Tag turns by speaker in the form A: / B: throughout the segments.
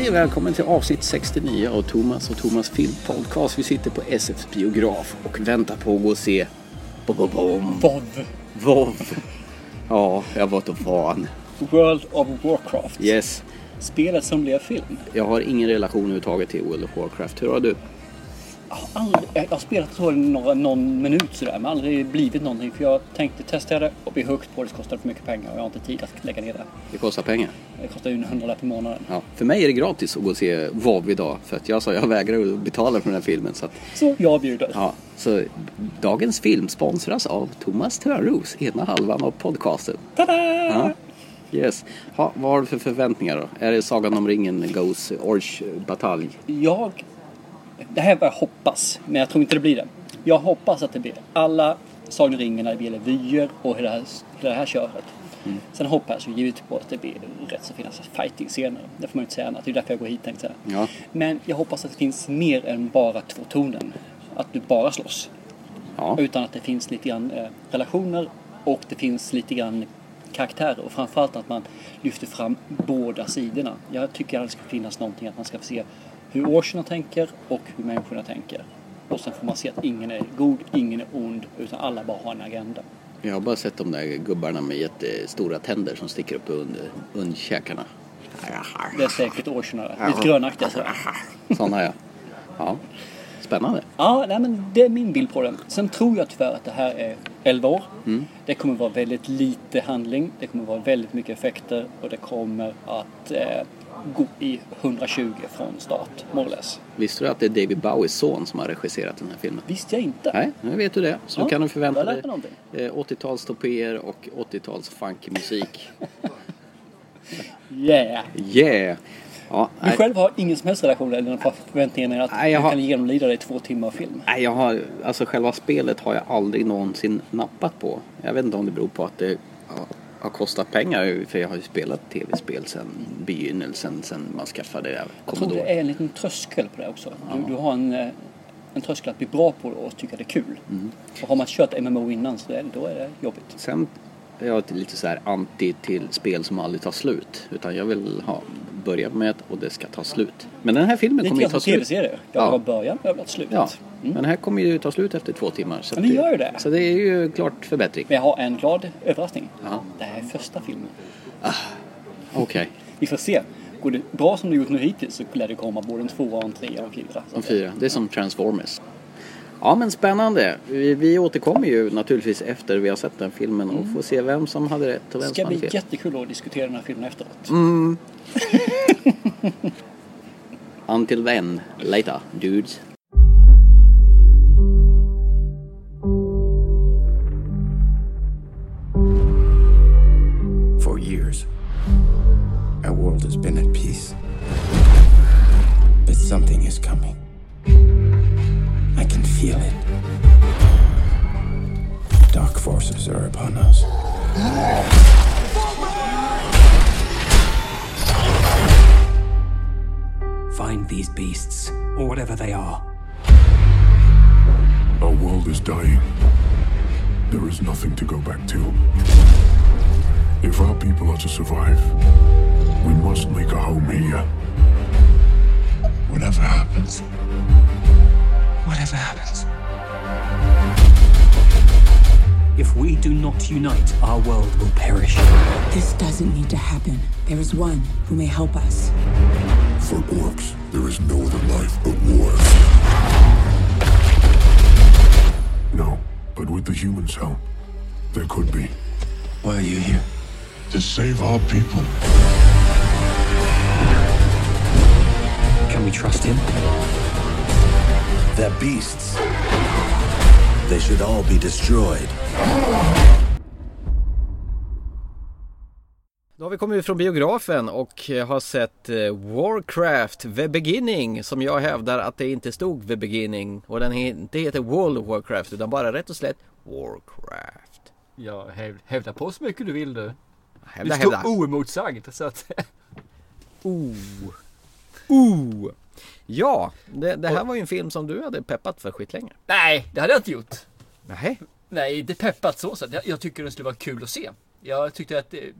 A: Hej och välkommen till avsnitt 69 av Thomas och Thomas filmpodcast. Vi sitter på SFs biograf och väntar på att gå och se
B: WoW.
A: WoW. Ja, jag var inte van.
B: World of Warcraft.
A: Yes.
B: Spelet som blev film.
A: Jag har ingen relation överhuvudtaget till World of Warcraft. Hur har du?
B: Jag har, aldrig, jag har spelat så några, någon minut sådär men aldrig blivit någonting. För jag tänkte testa det och bli högt på det. Det kostar för mycket pengar och jag har inte tid att lägga ner det.
A: Det kostar pengar.
B: Det kostar ju en hundralapp i månaden.
A: Ja. För mig är det gratis att gå och se WoW idag. För att jag sa jag vägrar att betala för den här filmen. Så, att,
B: Så jag bjuder.
A: ja. så dagens film sponsras av Thomas Törnros, ena halvan av podcasten.
B: Tada!
A: Ja. Yes. Ha, vad har du för förväntningar då? Är det Sagan om ringen Goes Orch batalj?
B: Jag... Det här är vad jag hoppas, men jag tror inte det blir det. Jag hoppas att det blir alla Sagan ringen när det gäller vyer och hela det här, hela det här köret. Sen hoppas jag givetvis på att det blir rätt så fina fighting-scener. Det får man ju inte säga annat. Det är därför jag går hit tänkte jag.
A: Ja.
B: Men jag hoppas att det finns mer än bara två tonen. Att du bara slåss.
A: Ja.
B: Utan att det finns lite grann eh, relationer och det finns lite grann karaktärer och framförallt att man lyfter fram båda sidorna. Jag tycker att det ska finnas någonting att man ska få se hur orcherna tänker och hur människorna tänker. Och sen får man se att ingen är god, ingen är ond, utan alla bara har en agenda.
A: Jag har bara sett de där gubbarna med jättestora tänder som sticker upp under undkäkarna.
B: Det är säkert där. Lite grönaktiga sådär.
A: Sådana ja. Ja. Spännande.
B: Ja, nej, men det är min bild på det. Sen tror jag tyvärr att det här är 11 år. Det kommer vara väldigt lite handling. Det kommer vara väldigt mycket effekter och det kommer att eh, gå i 120 från start, more.
A: Visste du att det är David Bowies son som har regisserat den här filmen?
B: Visste jag inte.
A: Nej, nu vet du det. Så
B: Ja,
A: kan du förvänta dig
B: lärt mig
A: eh, 80-tals topéer och 80-tals funky-musik.
B: Yeah!
A: Yeah! Ja,
B: Du
A: nej,
B: själv har ingen som helst relation eller förväntningar att
A: Nej, jag
B: du
A: har-
B: kan genomlida dig två timmar film?
A: nej, jag har, alltså själva spelet har jag aldrig någonsin nappat på. Jag vet inte om det beror på att det har kostat pengar. För jag har ju spelat tv-spel sedan begynnelsen, sedan man skaffade
B: Jag tror det är en liten tröskel på det också. Du, du har en, eh, en tröskel att bli bra på det och tycka det är kul.
A: Mm.
B: Och har man kört MMO innan så är, då är det jobbigt.
A: Sen är jag lite så här anti till spel som aldrig tar slut. Utan jag vill ha börja med ett och det ska ta slut. Men den här filmen
B: Lite
A: kommer ju
B: grann
A: ta
B: som
A: slut.
B: tv-serier. Jag
A: Ja.
B: har början jag vill ha slut.
A: Ja,
B: Mm.
A: men här kommer ju ta slut efter två timmar. Så
B: Men det gör ju det.
A: Så det är ju klart förbättring.
B: Men jag har en glad överraskning.
A: Ja.
B: Det här är första filmen.
A: Okej,
B: Vi får se. Går det bra som det gjort nu hittills så lär det komma både en tvåa, en trea och en fyra.
A: de fyra. Det är som Transformers. Ja men spännande. Vi, vi återkommer ju naturligtvis efter vi har sett den filmen och får se vem som hade rätt och
B: Det
A: vem
B: ska
A: som hade
B: bli
A: fel.
B: jättekul att diskutera den här filmen efteråt.
A: Until then, later dudes.
C: Been at peace. But something is coming. I can feel it. Dark forces are upon us.
D: Find these beasts, or whatever they are.
E: Our world is dying. There is nothing to go back to. If our people are to survive, we must make a home here. Whatever happens,
D: Whatever happens. If we do not unite, our world will perish.
F: This doesn't need to happen. There is one who may help us.
E: for orcs, there is no other life but war. No, but with the humans' help, there could be.
C: Why are you here?
E: To save our people.
D: Can we trust him?
G: They're beasts. They should all be destroyed.
A: Då har vi kommit från biografen och har sett eh, Warcraft The Beginning som jag hävdar att det inte stod The Beginning och den inte heter World of Warcraft utan bara rätt och slätt Warcraft.
H: Ja, häv, hävda på så mycket du vill du.
A: Hävda,
H: du står
A: hävda.
H: oemotsagd så att...
A: Oh. Oh. Ja, det, det här var ju en film som du hade peppat för skitlänge.
H: Nej, det hade jag inte gjort.
A: Nej.
H: Nej, inte peppat så sätt. Jag, jag tycker den skulle vara kul att se. Jag tyckte att det,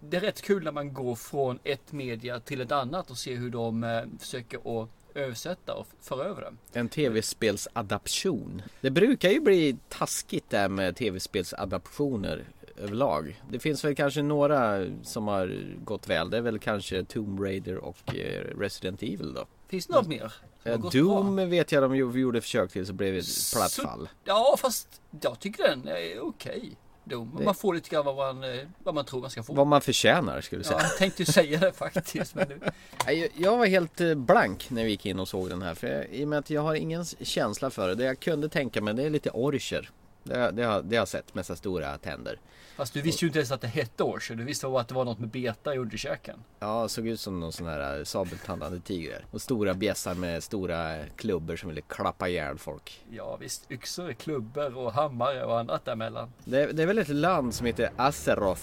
H: det är rätt kul när man går från ett media till ett annat och ser hur de eh, försöker att översätta och föra över det.
I: En tv-spelsadaption. Det brukar ju bli taskigt där med tv-spelsadaptioner överlag. Det finns väl kanske några som har gått väl. Det är väl kanske Tomb Raider och eh, Resident Evil då.
H: Finns det något mer? har
I: Eh, Doom
H: bra?
I: vet jag de gjorde försök till så blev det ett platt fall.
H: Ja, fast jag tycker den är okej. Doom.
I: Det-
H: Man får lite grann vad man, eh, vad man tror man ska få.
I: Vad man förtjänar skulle jag
H: Ja,
I: säga.
H: jag tänkte säga det faktiskt. Men nu,
I: Jag jag var helt blank när vi gick in och såg den här. För jag, I och med att jag har ingen känsla för det. Det jag kunde tänka mig det är lite orcher. Det, det, har, det har sett med så stora tänder.
H: Fast du visste ju inte ens att det hette Orcher. Du visste bara att det var något med beta i underkäken.
I: Ja, såg ut som någon sån här eh, sabeltandande tigrar. Och stora bjässar med stora klubbor som ville klappa ihjäl folk.
H: Ja visst, yxor, klubbor och hammare och annat däremellan.
I: Det, det är väl ett land som heter Azeroth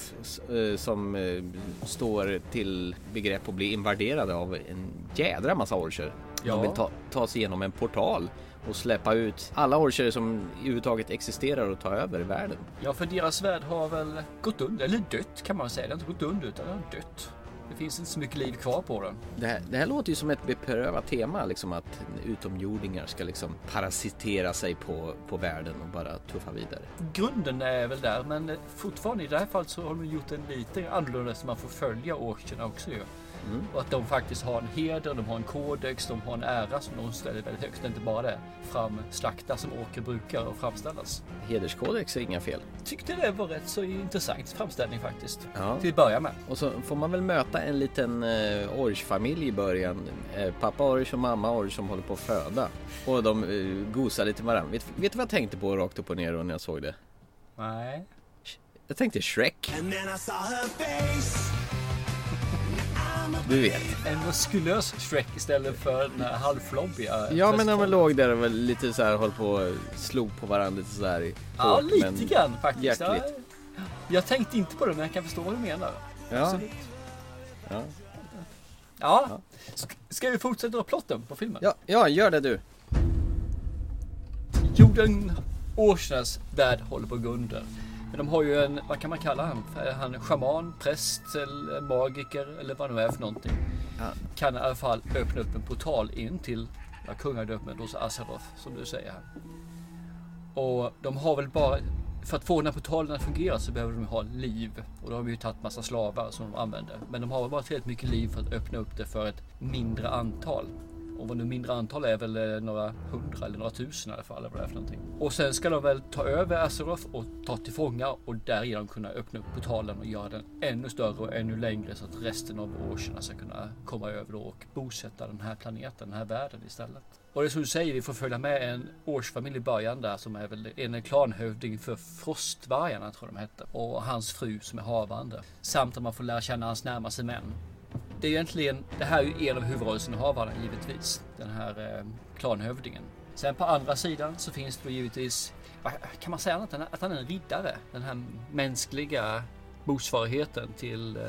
I: eh, som eh, står till begrepp att bli invaderade av en jädra massa orcher.
H: Ja.
I: De vill ta, ta sig igenom en portal och släppa ut alla orcher som överhuvudtaget existerar och ta över världen.
H: Ja, för deras värld har väl gått under, eller dött kan man säga. Det har inte gått under utan det har dött. Det finns inte så mycket liv kvar på den.
I: Det här, det här låter ju som ett beprövat tema, liksom att utomjordingar ska liksom parasitera sig på, på världen och bara tuffa vidare.
H: Grunden är väl där, men fortfarande i det här fallet så har de gjort en lite annorlunda så man får följa orcherna också ju. Och att de faktiskt har en heder, de har en kodex, de har en ära som de ställer väldigt högt. Det är inte bara det fram slakta som orker brukar och framställas.
I: Hederskodex är inga fel.
H: Tyckte det var rätt så intressant framställning faktiskt.
I: Ja.
H: Till att börja med.
I: Och så får man väl möta en liten eh, orchfamilj i början. Eh, pappa orch och mamma orch som håller på att föda. Och de eh, gosar lite med varandra. Vet, vet du vad jag tänkte på rakt upp och ner när jag såg det?
H: Nej.
I: Jag tänkte Shrek. Du vet.
H: En muskulös Shrek istället för den här halvflobbiga.
I: Ja men när man låg där och var lite så här höll på och slog på varandra lite så här i
H: Ja,
I: hårt,
H: lite
I: men
H: grann faktiskt. Ja,
I: hjärtligt.
H: Jag tänkte inte på det, men jag kan förstå vad du menar.
I: Ja.
H: Absolut.
I: Ja.
H: Ja. Sk- Ska vi fortsätta med plotten på filmen?
I: Ja, ja, gör det du.
H: Jorden Årsnäs värld håller på att gå under. Men de har ju en, vad kan man kalla han? Han schaman, präst eller magiker eller vad det nu är för någonting.
I: Ja.
H: Kan i alla fall öppna upp en portal in till ja, kungadömet hos Azeroth som du säger här. Och de har väl bara, för att få den här portalen att fungera så behöver de ha liv. Och då har vi ju tagit massa slavar som de använder. Men de har väl bara tillräckligt mycket liv för att öppna upp det för ett mindre antal. Och vad nu mindre antal är väl eh, några hundra eller några tusen i alla fall. Eller vad det är för någonting. Och sen ska de väl ta över Azeroth och ta till fånga och därigenom kunna öppna upp portalen och göra den ännu större och ännu längre så att resten av årsarna ska kunna komma över och bosätta den här planeten, den här världen istället. Och det är som du säger, vi får följa med en årsfamilj i början där som är väl en klanhövding för Frostvargarna tror jag de hette. Och hans fru som är havande. Samt att man får lära känna hans närmaste män. Det är egentligen, det här är ju en av huvudrollsinnehavarna givetvis. Den här eh, klanhövdingen. Sen på andra sidan så finns det givetvis, kan man säga annat än att han är en riddare? Den här mänskliga motsvarigheten till eh,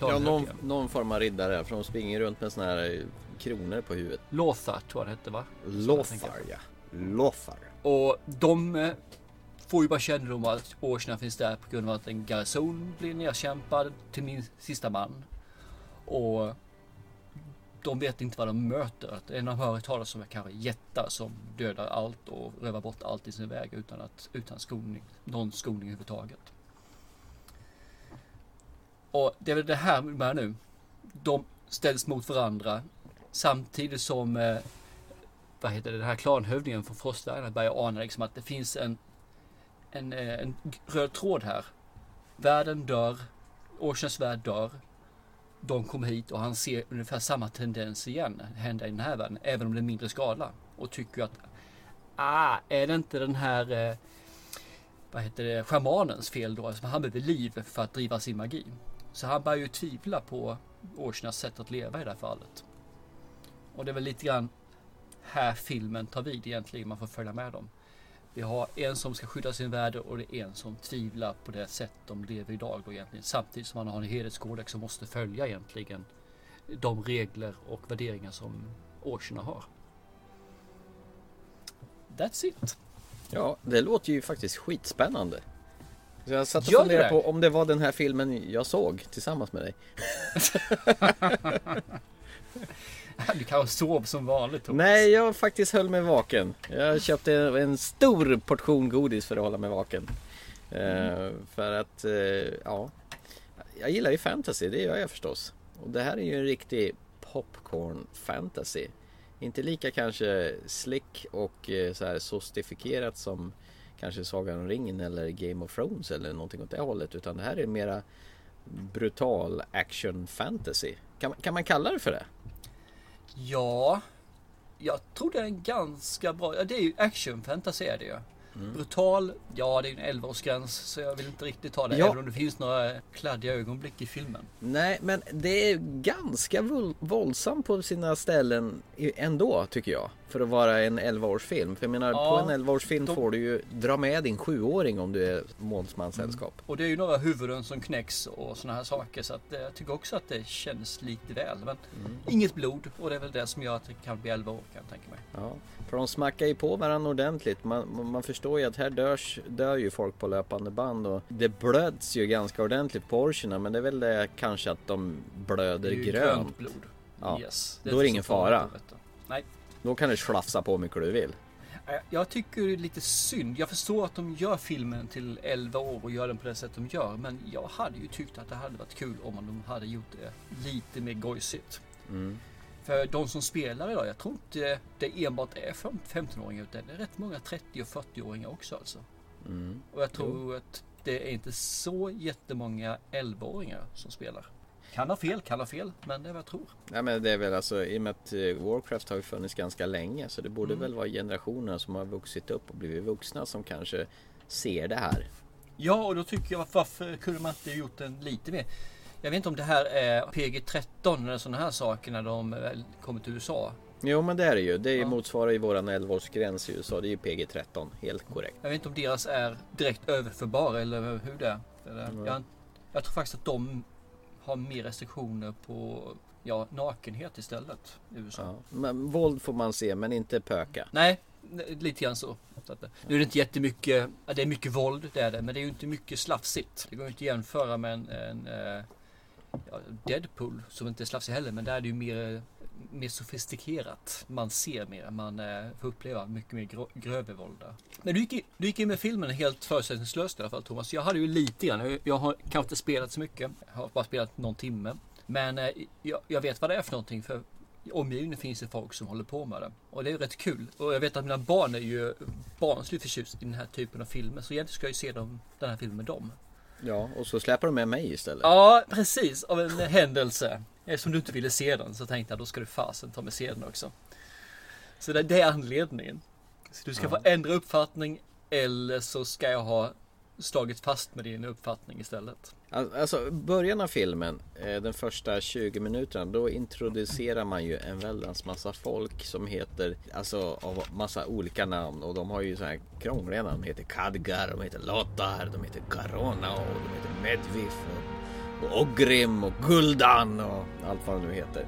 I: Ja, någon, någon form av riddare för de springer runt med såna här eh, kronor på huvudet.
H: Lothar tror jag det hette va?
I: Lothar ja. Lothar.
H: Och de eh, får ju bara kännedom om att Årsna finns där på grund av att en garnison blir nedkämpad till min sista man. Och de vet inte vad de möter. Att En av hör talas om kanske jättar som dödar allt och rövar bort allt i sin väg utan, att, utan skoning, någon skoning överhuvudtaget. Och det är väl det här med nu. De ställs mot varandra samtidigt som eh, vad heter det, den här klanhövdingen från Frostvärlden börjar ana liksom att det finns en, en, eh, en röd tråd här. Världen dör, Oceans värld dör. De kommer hit och han ser ungefär samma tendens igen hända i den här världen, även om det är mindre skala. Och tycker att, ah, är det inte den här, eh, vad heter det, schamanens fel då? Alltså han behöver liv för att driva sin magi. Så han börjar ju tvivla på Oceans sätt att leva i det här fallet. Och det är väl lite grann här filmen tar vid egentligen. Man får följa med dem. Vi har en som ska skydda sin värld och det är en som tvivlar på det sätt de lever idag då egentligen. Samtidigt som man har en hederskodex som måste följa egentligen de regler och värderingar som Oceana har. That's it.
I: Ja, det låter ju faktiskt skitspännande. Så jag satt och
H: Gör
I: funderade
H: det?
I: på om det var den här filmen jag såg tillsammans med dig.
H: Du kanske sov som vanligt Thomas.
I: Nej, jag faktiskt höll mig vaken. Jag köpte en stor portion godis för att hålla mig vaken. Eh, för att, eh, ja, jag gillar ju fantasy, det gör jag förstås. Och det här är ju en riktig popcorn fantasy. Inte lika kanske slick och eh, så här sofistikerat som kanske Sagan om ringen eller Game of Thrones eller någonting åt det hållet. Utan det här är mera brutal action fantasy. Kan, kan man kalla det för det?
H: Ja, jag tror det är en ganska bra, ja det är ju action fantasy är det ju.
I: Mm.
H: Brutal, ja det är en 11-årsgräns så jag vill inte riktigt ta det
I: Ja.
H: även om det finns några kladdiga ögonblick i filmen.
I: Nej, men det är ganska våld- våldsamt på sina ställen ändå tycker jag. För att vara en 11-årsfilm. För jag menar,
H: Ja,
I: på en 11-årsfilm
H: då-
I: får du ju dra med din 7-åring om du är målsmanssällskap.
H: Och det är ju några huvuden som knäcks och såna här saker så att eh, jag tycker också att det känns lite väl. Men
I: Mm.
H: inget blod och det är väl det som gör att det kan bli 11 år kan jag tänka mig.
I: Ja, för de smackar ju på varandra ordentligt. Man, man förstår ju att här dörs, dör ju folk på löpande band och det blöds ju ganska ordentligt på orcherna. Men det är väl det kanske att de blöder
H: Det är ju
I: grönt.
H: blod.
I: Ja,
H: Yes.
I: då är det ingen fara.
H: Nej.
I: Då kan du slafsa på hur mycket du vill.
H: Eh, Jag tycker det är lite synd. Jag förstår att de gör filmen till 11 år och gör den på det sätt de gör. Men jag hade ju tyckt att det hade varit kul om de hade gjort det lite mer gojsigt.
I: Mm.
H: För de som spelar idag, jag tror inte det enbart är fem- 15-åringar utan det är rätt många 30 och 40-åringar också alltså.
I: Mm.
H: Och jag tror att det är inte så jättemånga 11-åringar som spelar. Kan ha fel, kan ha fel, men det är vad jag tror.
I: Ja men det är väl alltså i och med att eh, Warcraft har ju funnits ganska länge så det borde
H: Mm.
I: väl vara generationer som har vuxit upp och blivit vuxna som kanske ser det här.
H: Ja, och då tycker jag varför kunde man inte gjort den lite mer? Jag vet inte om det här är PG-13 eller sådana här saker när de kommer till USA.
I: Jo men det är det ju. Det
H: Ja.
I: motsvarar ju våran 11-årsgräns i USA. Det är ju PG-13. Helt korrekt.
H: Jag vet inte om deras är direkt överförbara eller hur det är. Jag, jag tror faktiskt att de har mer restriktioner på ja, nakenhet istället i USA.
I: Ja. Men våld får man se men inte pöka.
H: Nej, lite grann så. så att, nu är det inte jättemycket, ja, det är mycket våld, det är det, men det är ju inte mycket slafsigt. Det går ju inte att jämföra med en, en eh, ja, Deadpool som inte är slafsig heller, men där är det ju mer, mer sofistikerat. Man ser mer, man eh, får uppleva mycket mer grö, grövre våld där. Men du gick, du gick in med filmen helt förutsättningslöst i alla fall Thomas. Jag hade ju lite grann, jag, har kanske inte spelat så mycket, jag har bara spelat någon timme. Men eh, jag, jag vet vad det är för någonting för i omgivningen finns det folk som håller på med det. Och det är ju rätt kul. Och jag vet att mina barn är ju barnsligt förtjust i den här typen av filmer. Så egentligen ska jag ju se dem, den här filmen med dem.
I: Ja och så släpper de med mig istället.
H: Ja, precis. Av en händelse. Eftersom du inte ville se den så tänkte jag då ska du fasen ta mig se den också. Så det, det är anledningen. Så du ska få ändra uppfattning eller så ska jag ha slagit fast med din uppfattning istället.
I: Al- Alltså början av filmen, eh, den första 20 minuterna, då introducerar man ju en väldans massa folk som heter, alltså av massa olika namn och de har ju så här krångliga namn. De heter Khadgar, de heter Lothar, de heter Garona och de heter Medvif och, och Ogrim och Guldan och allt vad de nu heter.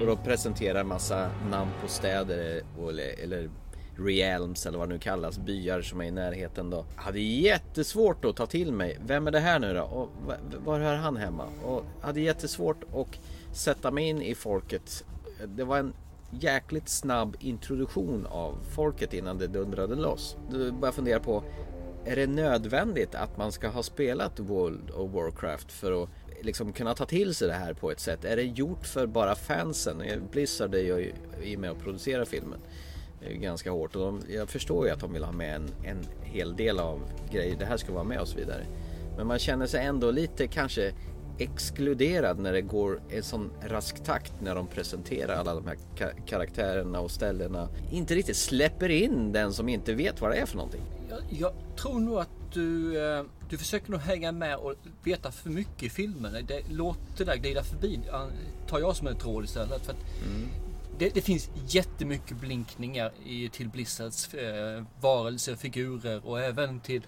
I: Och då presenterar massa namn på städer eller, eller realms eller vad det nu kallas, byar som är i närheten då. Hade jättesvårt att ta till mig, vem är det här nu då? Och va- var hör han hemma? Och hade jättesvårt att sätta mig in i folket. Det var en jäkligt snabb introduktion av folket innan det dundrade loss. Då började jag fundera på, är det nödvändigt att man ska ha spelat World of Warcraft för att liksom kunna ta till sig det här på ett sätt? Är det gjort för bara fansen? Eh, Blizzard är ju i med att producera filmen. Det är ju ganska hårt och de, jag förstår ju att de vill ha med en, en hel del av grejer. Det här ska vara med och så vidare. Men man känner sig ändå lite kanske exkluderad när det går en sån rask takt när de presenterar alla de här ka- karaktärerna och ställena. Inte riktigt släpper in den som inte vet vad det är för någonting.
H: Jag, jag tror nog att du, eh, du försöker nog hänga med och veta för mycket i filmen. Det, låt det där glida förbi. Tar jag som ett råd istället. För att det, det finns jättemycket blinkningar i, till Blizzards eh, varelser, figurer och även till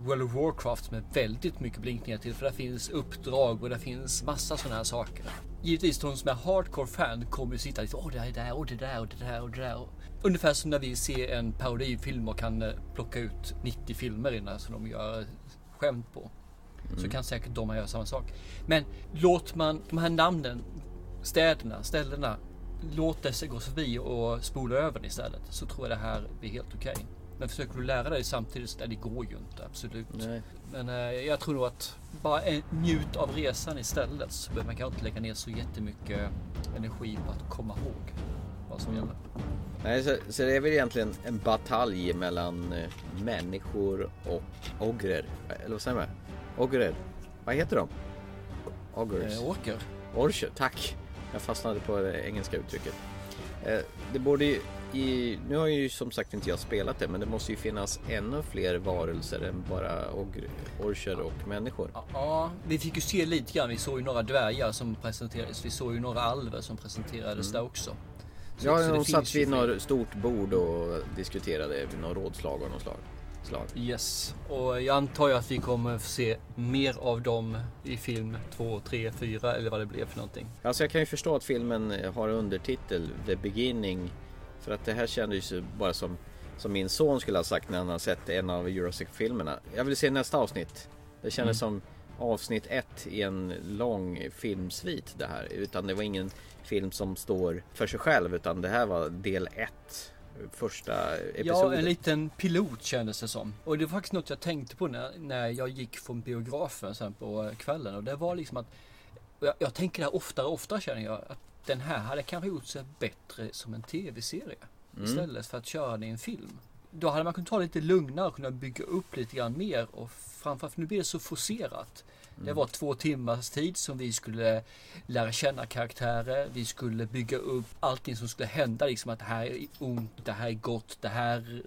H: World of Warcraft med väldigt mycket blinkningar till. För där finns uppdrag och det finns massa sådana här saker. Givetvis de som är hardcore fan kommer ju sitta lite åh det här är där och det där och det där och det där. Ungefär som när vi ser en parodifilm och kan eh, plocka ut 90 filmer innan så de gör skämt på. Så kan säkert de göra samma sak. Men låt man de här namnen, städerna, ställena, låt dessa gå förbi och spola över det istället. Så tror jag det här blir helt okej. Men försöker du lära dig samtidigt, så- nej, det går ju inte absolut.
I: Nej.
H: Men eh, jag tror nog att bara njut av resan istället. Så behöver man kanske inte lägga ner så jättemycket energi på att komma ihåg vad som gäller.
I: Nej, så, så det är väl egentligen en batalj mellan eh, människor och ogrer. Eller vad säger man? Ogrer. Vad heter de? Ogres.
H: Eh, Åker.
I: Orcher, tack. Jag fastnade på det engelska uttrycket. Eh, Det borde ju i, nu har ju som sagt inte jag spelat det men det måste ju finnas ännu fler varelser än bara orcher och människor.
H: Ja, vi fick ju se lite grann. Vi såg ju några dvärgar som presenterades. Vi såg ju några alver som presenterades där också. Så-
I: Ja,
H: så
I: de satt vid något stort bord och diskuterade vid något rådslag av något slag. slag.
H: Yes, och jag antar ju att vi kommer få se mer av dem i film 2, 3, 4 eller vad det blev för någonting.
I: Alltså jag kan ju förstå att filmen har undertitel The Beginning. För att det här kändes ju bara som, som min son skulle ha sagt när han har sett en av Jurassic-filmerna. Jag vill se nästa avsnitt. Det kändes som avsnitt ett i en lång filmsvit det här. Utan det var ingen film som står för sig själv utan det här var del ett. Första
H: Ja,
I: episoden.
H: en liten pilot kändes det som. Och det var faktiskt något jag tänkte på när, när jag gick från biografen sen på kvällen. Och det var liksom att jag, jag tänker det här oftare och oftare känner jag att den här hade kanske gjort sig bättre som en tv-serie. Istället för att köra det i en film. Då hade man kunnat ta det lite lugnare och kunna bygga upp lite grann mer. Och framförallt, för nu blir det så forcerat. Det var två timmars tid som vi skulle lära känna karaktärer. Vi skulle bygga upp allting som skulle hända. Liksom att det här är ont, det här är gott, det här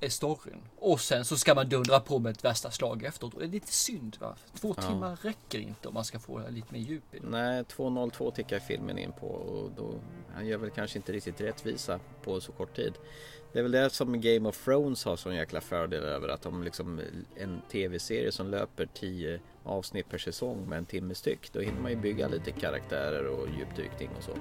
H: är storyn. Och sen så ska man dundra på med ett värsta slag efteråt. Och det är lite synd va? Två timmar räcker inte om man ska få lite mer djup i det.
I: Nej, 2.02 tickar filmen in på och då, han gör väl kanske inte riktigt rättvisa på så kort tid. Det är väl det som Game of Thrones har sån jäkla fördel över att de liksom en tv-serie som löper 10 avsnitt per säsong med en timme styck. Då hinner man ju bygga lite karaktärer och djupdykning och så.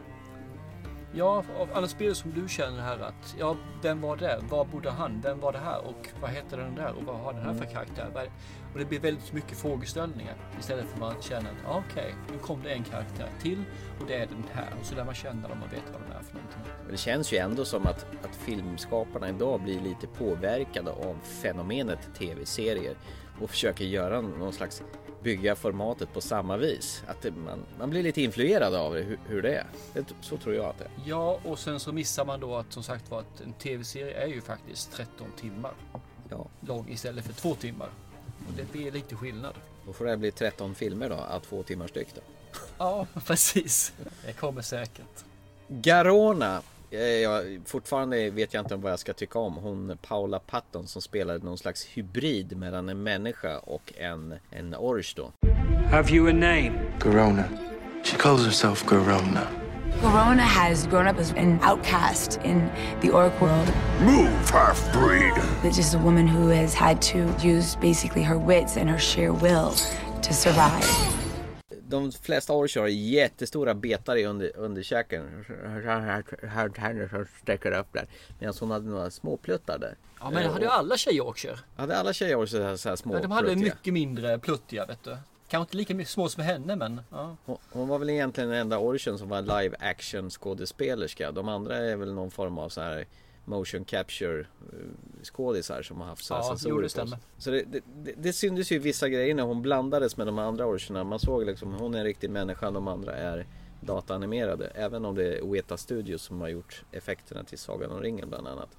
H: Ja, av alla spel som du känner här att, ja, vem var det? Var bodde han? Vem var det här? Och vad heter den där? Och vad har den här för karaktär? Och det blir väldigt mycket frågeställningar istället för att man känner att, ja, okej, nu kom det en karaktär till och det är den här. Och så lär man känna dem och veta vad de är för någonting.
I: Men det känns ju ändå som att, att filmskaparna idag blir lite påverkade av fenomenet tv-serier och försöker göra någon slags bygga formatet på samma vis. Att det, man, man blir lite influerad av det, hur, hur det är. Det, så tror jag att det är.
H: Ja, och sen så missar man då att som sagt var att en tv-serie är ju faktiskt 13 timmar
I: Ja,
H: lång istället för två timmar. Och det blir lite skillnad.
I: då får det bli 13 filmer då, att två timmar styck då.
H: Ja, precis. Det kommer säkert.
I: Garona. eh, Jag, fortfarande vet jag inte vad jag ska tycka om. Hon Paula Patton som spelade någon slags hybrid mellan en människa och en, en orch då.
D: Have you a name?
C: Garona. She calls herself Garona.
J: Corona has grown up as an outcast in the orc world.
E: Move, half-breed!
J: It's just a woman who has had to use basically her wits and her sheer will to survive.
I: De flesta orcher har jättestora betar i under, underkäken. Som sträcker upp där. Medan hon hade några småpluttar där.
H: Ja, men det hade ju alla tjejer
I: Hade alla tjejer orcher så här, så här små
H: Ja, de hade
I: pluttiga?
H: mycket mindre pluttiga vet du. Kanske inte lika mycket små som henne men ja.
I: Hon, hon var väl egentligen den enda orchen som var live action skådespelerska. De andra är väl någon form av så här motion capture eh, skådisar som har haft så här
H: Ja,
I: sensorer på sig.
H: stämmer.
I: Så det, det, det, syntes ju vissa grejer när hon blandades med de andra orcherna. Man såg liksom hon är en riktig människa, de andra är dataanimerade. Även om det är Weta Studios som har gjort effekterna till Sagan om ringen bland annat.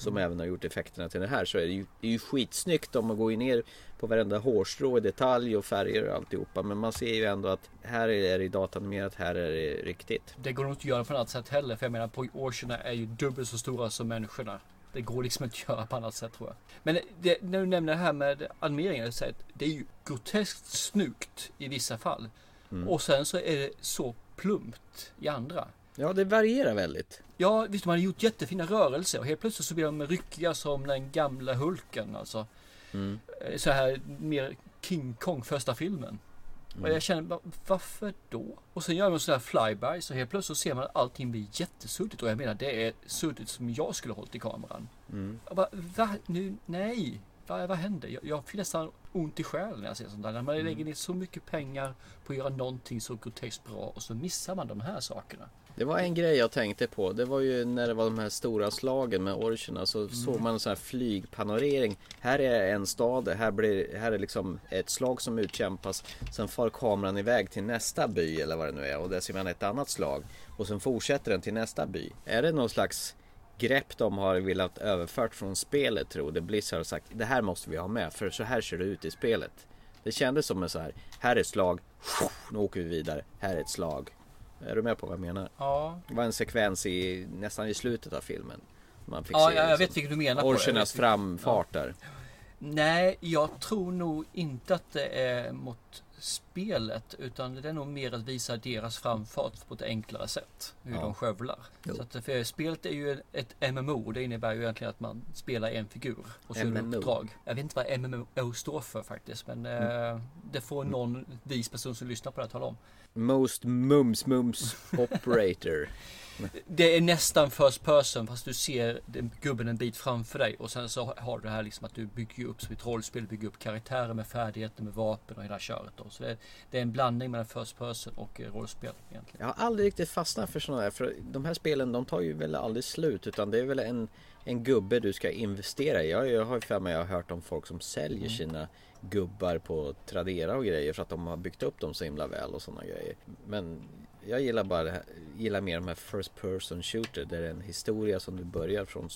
I: Som
H: Mm.
I: även har gjort effekterna till det här så är det ju, det är ju skitsnyggt om man går ner på varenda hårstrå i detalj och färger och alltihopa. Men man ser ju ändå att här är det datanimerat, här är det riktigt.
H: Det går nog inte att göra på något annat sätt heller för jag menar orcherna är ju dubbelt så stora som människorna. Det går liksom inte att göra på annat sätt tror jag. Men det, när du nämner det här med animeringen, det är ju groteskt snyggt i vissa fall.
I: Mm.
H: Och sen så är det så plumpt i andra.
I: Ja, det varierar väldigt.
H: Ja, visst de hade gjort jättefina rörelser och helt plötsligt så blir de ryckiga som den gamla Hulken alltså.
I: Mm.
H: Eh, Så här mer King Kong första filmen. Och jag känner, va- varför då? Och sen gör man sådär flyby så helt plötsligt så ser man att allting blir jättesuddigt. Och jag menar det är suddigt som jag skulle hållit i kameran.
I: Mm.
H: Jag bara, va? Nu, nej. vad, vad händer? Jag, jag får nästan ont i själen när jag ser sånt där. När man lägger ner så mycket pengar på att göra någonting så groteskt bra och så missar man de här sakerna.
I: Det var en grej jag tänkte på. Det var ju när det var de här stora slagen med orcherna så såg man en sån här flygpanorering. Här är en stad, här, blir, här är liksom ett slag som utkämpas. Sen far kameran iväg till nästa by eller vad det nu är och där ser man ett annat slag. Och sen fortsätter den till nästa by. Är det någon slags grepp de har velat överfört från spelet tror det Blizzard har sagt det här måste vi ha med för så här ser det ut i spelet. Det kändes som en så här, här är ett slag, nu åker vi vidare, här är ett slag. Är du med på vad jag menar?
H: Ja,
I: Det var en sekvens i nästan i slutet av filmen. Man fick
H: ja
I: se
H: jag, jag
I: liksom
H: vet vilket du menar.
I: orchernas framfart där.
H: Nej, jag tror nog inte att det är mot spelet utan det är nog mer att visa deras framfart på ett enklare sätt. Hur
I: Ja.
H: de skövlar.
I: Jo.
H: Så att för spelet är ju ett MMO. Det innebär ju egentligen att man spelar en figur och så
I: MMO.
H: uppdrag. Jag vet inte vad MMO står för faktiskt men
I: Mm.
H: eh, det får någon vis person som lyssnar på det här tala om.
I: Most mums mums operator.
H: Det är nästan first person fast du ser gubben en bit framför dig och sen så har du det här liksom att du bygger upp som ett rollspel, bygger upp karaktärer med färdigheter, med vapen och hela köret då. Så det är, det är en blandning mellan first person och eh, rollspel egentligen.
I: Jag har aldrig riktigt fastnat för sådana där. För de här spelen de tar ju väl aldrig slut. Utan det är väl en, en gubbe du ska investera i. Jag, jag har ju för mig jag har hört om folk som säljer
H: Mm.
I: sina gubbar på Tradera och grejer. För att de har byggt upp dem så himla väl och sådana grejer. Men jag gillar bara det här, gillar mer de här first person shooter. Där det är en historia som du börjar från,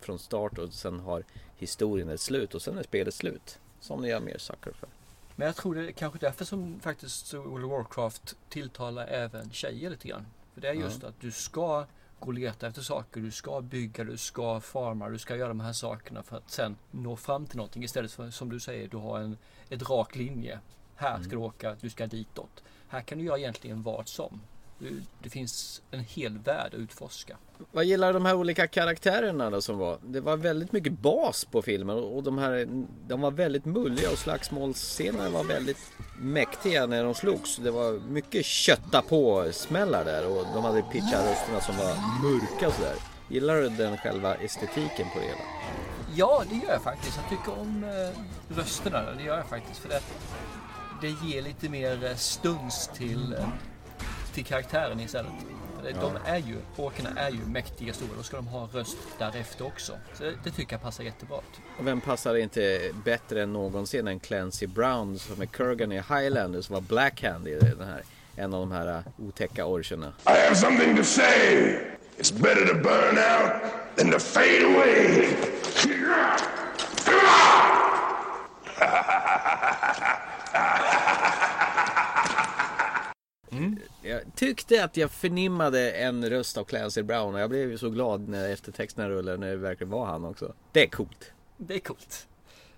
I: från start och sen har historien ett slut. Och sen är spelet slut. Som jag är mer sucker för.
H: Men jag tror det är kanske därför som faktiskt World of Warcraft tilltalar även tjejer lite grann. För det är just att du ska gå och leta efter saker, du ska bygga, du ska farma, du ska göra de här sakerna för att sen nå fram till någonting istället för som du säger, du har en ett rak linje. Här ska du åka, du ska ditåt. Här kan du göra egentligen vad som. Det finns en hel värld att utforska.
I: Vad gillar de här olika karaktärerna då som var? Det var väldigt mycket bas på filmen och de här De var väldigt mulliga och slagsmålsscenerna var väldigt mäktiga när de slogs. Det var mycket kötta på smällar där och de hade pitchat rösterna som var mörka och sådär. Gillar du den själva estetiken på det hela?
H: Ja, det gör jag faktiskt. Jag tycker om eh, rösterna. Det gör jag faktiskt. För det, det ger lite mer eh, stuns till, eh, till karaktären istället. De är ju, orkerna är ju mäktiga stora. Då ska de ha röst därefter också. Så det, det tycker jag passar jättebra.
I: Och vem passar inte bättre än någonsin än Clancy Brown som är Kurgan i Highlander som var Blackhand i den här en av de här uh, otäcka orcherna.
E: I have something to say. It's better to burn out than to fade away. Mm.
I: Jag tyckte att jag förnimmade en röst av Clancy Brown och jag blev ju så glad när eftertexterna rullade när det verkligen var han också. Det är coolt.
H: Det är coolt.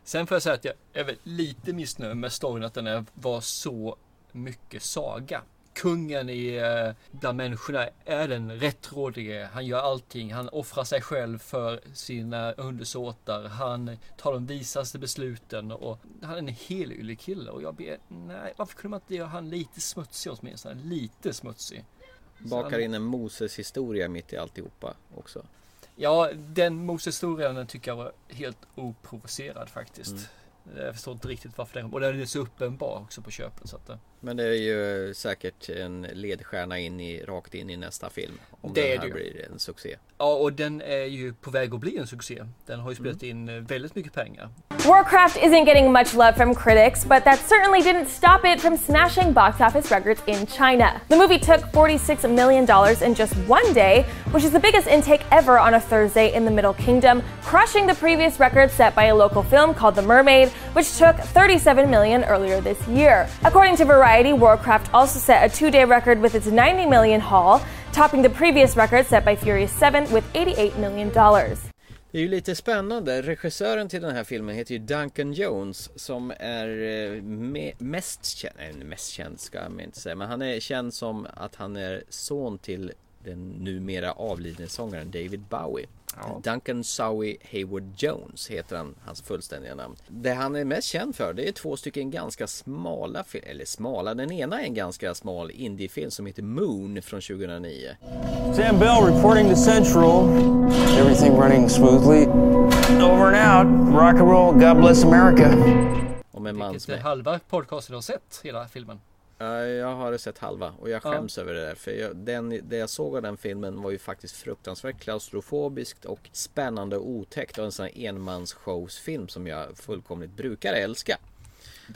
H: Sen får jag säga att jag är väl lite missnöjd med storyn att den är, var så mycket saga. Kungen i, eh, bland människorna är den rättrådige. Han gör allting. Han offrar sig själv för sina undersåtar. Han tar de visaste besluten och han är en helylle kille. Och jag ber, nej, varför kunde man inte göra han lite smutsig åtminstone? Lite smutsig.
I: Bakar in en Moses historia mitt i alltihopa också.
H: Ja, den Moses-historien tycker jag var helt oprovocerad faktiskt. Jag förstår inte riktigt varför den, och den är så uppenbar också på köpet. Så att, eh,
I: Men det är ju säkert en ledstjärna in i, rakt in i nästa film. Om
H: Det
I: den här
H: det
I: blir en succé.
H: ja, och den är ju på väg att bli en succé. Den har ju spelat in eh, väldigt mycket pengar.
K: Warcraft isn't getting much love from critics, but that certainly didn't stop it from smashing box office records in China. The movie took $46 million in just one day, which is the biggest intake ever on a Thursday in the Middle Kingdom, crushing the previous record set by a local film called The Mermaid, which took 37 million earlier this year. According to Variety, Warcraft also set a two-day record with its 90 million haul, topping the previous record set by Furious 7 with 88 million dollars.
I: Det är ju lite spännande. Regissören till den här filmen heter ju Duncan Jones som är eh, me- mest känd, nej, mest känd ska man inte säga, men han är känd som att han är son till den numera avlidne sångaren David Bowie. Duncan Sowie Hayward Jones heter han, hans fullständiga namn. Det han är mest känd för det är två stycken ganska smala filmer, eller smala, den ena är en ganska smal indiefilm som heter Moon från 2009.
L: Sam Bell reporting to Central. Everything running smoothly. Over and out. Rock and roll. God bless America.
I: Om en man
H: Vilket
I: som
H: är
I: är...
H: halva podcasten har sett hela filmen.
I: Ja, jag har sett halva och jag
H: Ja.
I: skäms över det där. För jag, den, det jag såg av den filmen var ju faktiskt fruktansvärt klaustrofobiskt och spännande och otäckt. Och en sån här enmansshowsfilm som jag fullkomligt brukar älska.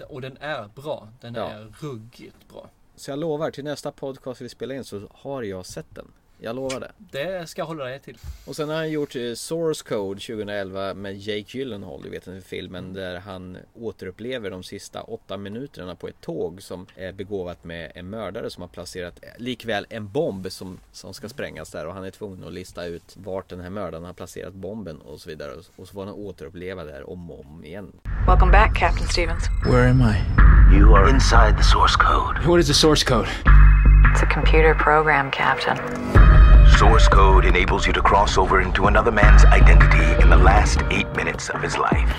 H: Och den är bra. Den
I: Ja.
H: är ruggigt bra.
I: Så jag lovar, till nästa podcast vi spelar in så har jag sett den. Jag lovar det.
H: Det ska jag hålla dig till.
I: Och sen har han gjort eh, Source Code 2011 med Jake Gyllenhaal, du vet den filmen där han återupplever de sista åtta minuterna på ett tåg som är begåvat med en mördare som har placerat eh, likväl en bomb som, som ska sprängas där och han är tvungen att lista ut vart den här mördaren har placerat bomben och så vidare och så får han återuppleva det här om och om igen.
M: Welcome back, Captain Stevens.
N: Where am I?
G: You are inside the source code.
N: What is the source code?
M: It's a computer program, Captain.
G: Source code enables you to cross over into another man's identity in the last eight minutes of his life.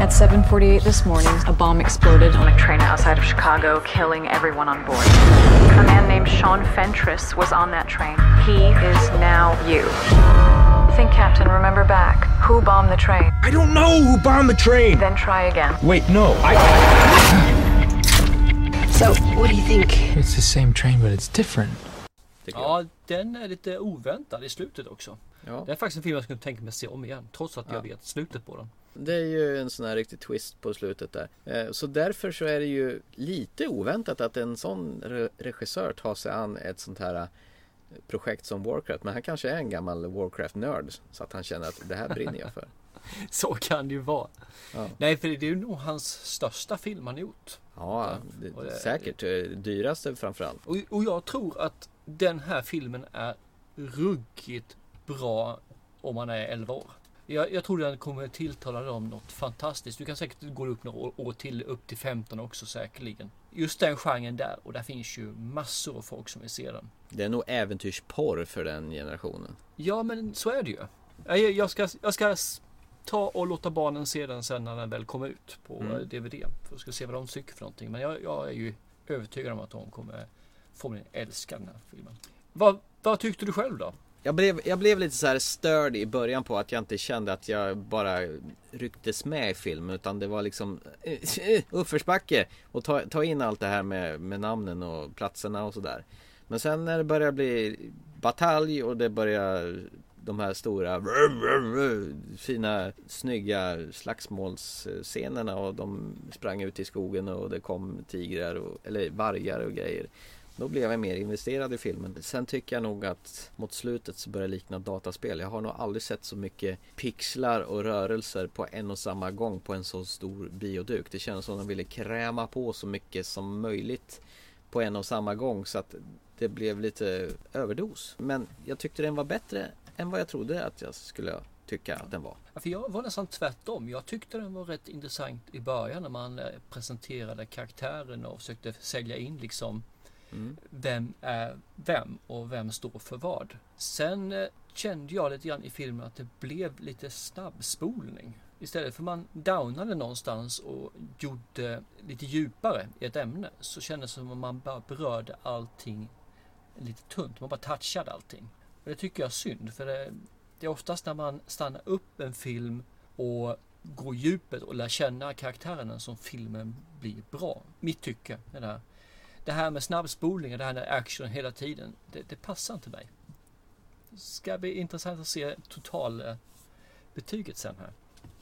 M: At 7:48 this morning, a bomb exploded on a train outside of Chicago, killing everyone on board. A man named Sean Fentress was on that train. He is now you. Think, Captain, remember back. Who bombed the train?
N: I don't know who bombed the train.
M: Then try again.
N: Wait, no. I.
M: So, what do you think?
N: It's the same train, but it's different.
H: Ja, den är lite oväntad i slutet också.
I: Ja.
H: Det är faktiskt en film jag skulle tänka mig att se om igen. Trots att
I: Ja.
H: jag vet slutet på den.
I: Det är ju en sån här riktig twist på slutet där. Eh, Så därför så är det ju lite oväntat att en sån re- regissör tar sig an ett sånt här eh, projekt som Warcraft. Men han kanske är en gammal Warcraft-nörd. Så att han känner att det här brinner jag för.
H: Så kan det ju vara.
I: Ja.
H: Nej, för det är ju nog hans största film han gjort.
I: Ja, det,
H: det-
I: säkert. Eh, Dyraste framförallt.
H: Och, och jag tror att den här filmen är ruggigt bra om man är 11 år. Jag, jag tror den kommer tilltala dem något fantastiskt. Du kan säkert gå upp några år, år till, upp till 15 också säkerligen. Just den genren där och där finns ju massor av folk som vill se den.
I: Det är nog äventyrsporr för den generationen.
H: Ja, men så är det ju. Jag, jag, ska, jag ska ta och låta barnen se den sen när den väl kommer ut på
I: Mm.
H: eh, DVD. För jag ska se vad de tycker för någonting. Men jag, jag är ju övertygad om att de kommer förmodligen älska den här filmen. Vad, vad tyckte du själv då?
I: Jag blev, jag blev lite så här störd i början på att jag inte kände att jag bara rycktes med i filmen utan det var liksom eh, uppförsbacke och ta, ta in allt det här med, med namnen och platserna och sådär. Men sen när det börjar bli batalj och det börjar de här stora fina snygga slagsmålsscenerna och de sprang ut i skogen och det kom tigrar och, eller vargar och grejer. Då blev jag mer investerad i filmen. Sen tycker jag nog att mot slutet så börjar det likna dataspel. Jag har nog aldrig sett så mycket pixlar och rörelser på en och samma gång på en så stor bioduk. Det känns som att de ville kräma på så mycket som möjligt på en och samma gång så att det blev lite överdos. Men jag tyckte den var bättre än vad jag trodde att jag skulle tycka att den var.
H: Ja, för jag var nästan tvärtom. Jag tyckte den var rätt intressant i början när man eh, presenterade karaktären och försökte sälja in liksom
I: Mm.
H: vem är vem och vem står för vad. Sen eh, kände jag lite grann i filmen att det blev lite snabbspolning. Istället för man downade någonstans och gjorde lite djupare i ett ämne så kändes det som om man bara berörde allting lite tunt. Man bara touchade allting. Och det tycker jag är synd för det, det är oftast när man stannar upp en film och går djupet och lär känna karaktärerna som filmen blir bra. Mitt tycke är det här. Det här med snabbspolningar, det här med action hela tiden, det, det passar inte mig. Det ska bli intressant att se total eh, betyget sen här.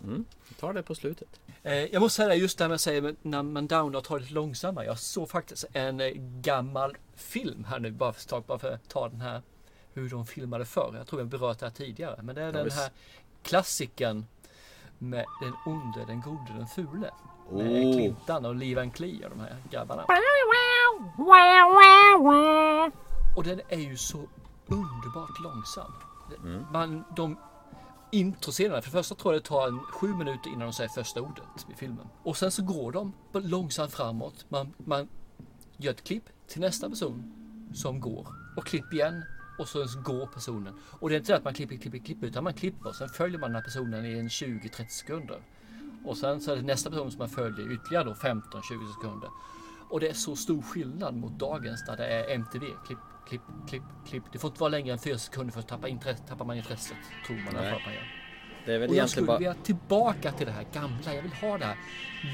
I: Mm. Vi tar det på slutet.
H: Eh, jag måste säga just det här med att säga när man downar och tar det lite långsammare. Jag såg faktiskt en eh, gammal film här nu bara för, bara för att ta den här hur de filmade förr. Jag tror jag berört det här tidigare. Men det är
I: Ja,
H: den
I: visst.
H: här klassiken med den onde, den gode, den fule. Med
I: Oh.
H: Clintan och Lee Van Cleef och de här grabbarna. Och den är ju så underbart långsam.
I: Mm.
H: Man, de introscenerna, för det första tror jag det tar en sju minuter innan de säger första ordet i filmen. Och sen så går de långsamt framåt. Man, man gör ett klipp till nästa person som går och klipp igen och så går personen. Och det är inte så att man klipper, klipper, klipper utan man klipper och sen följer man den här personen i en 20-30 sekunder. Och sen så är det nästa person som man följer ytterligare då 15-20 sekunder. Och det är så stor skillnad mot dagens där det är MTV. Klipp, klipp, klipp, klipp. Det får inte vara längre än 4 sekunder för att tappa intresse, tappar man intresset. Tror man
I: Nej.
H: att man gör.
I: Det är väl
H: Och jag skulle
I: bara...
H: vilja tillbaka till det här gamla. Jag vill ha det här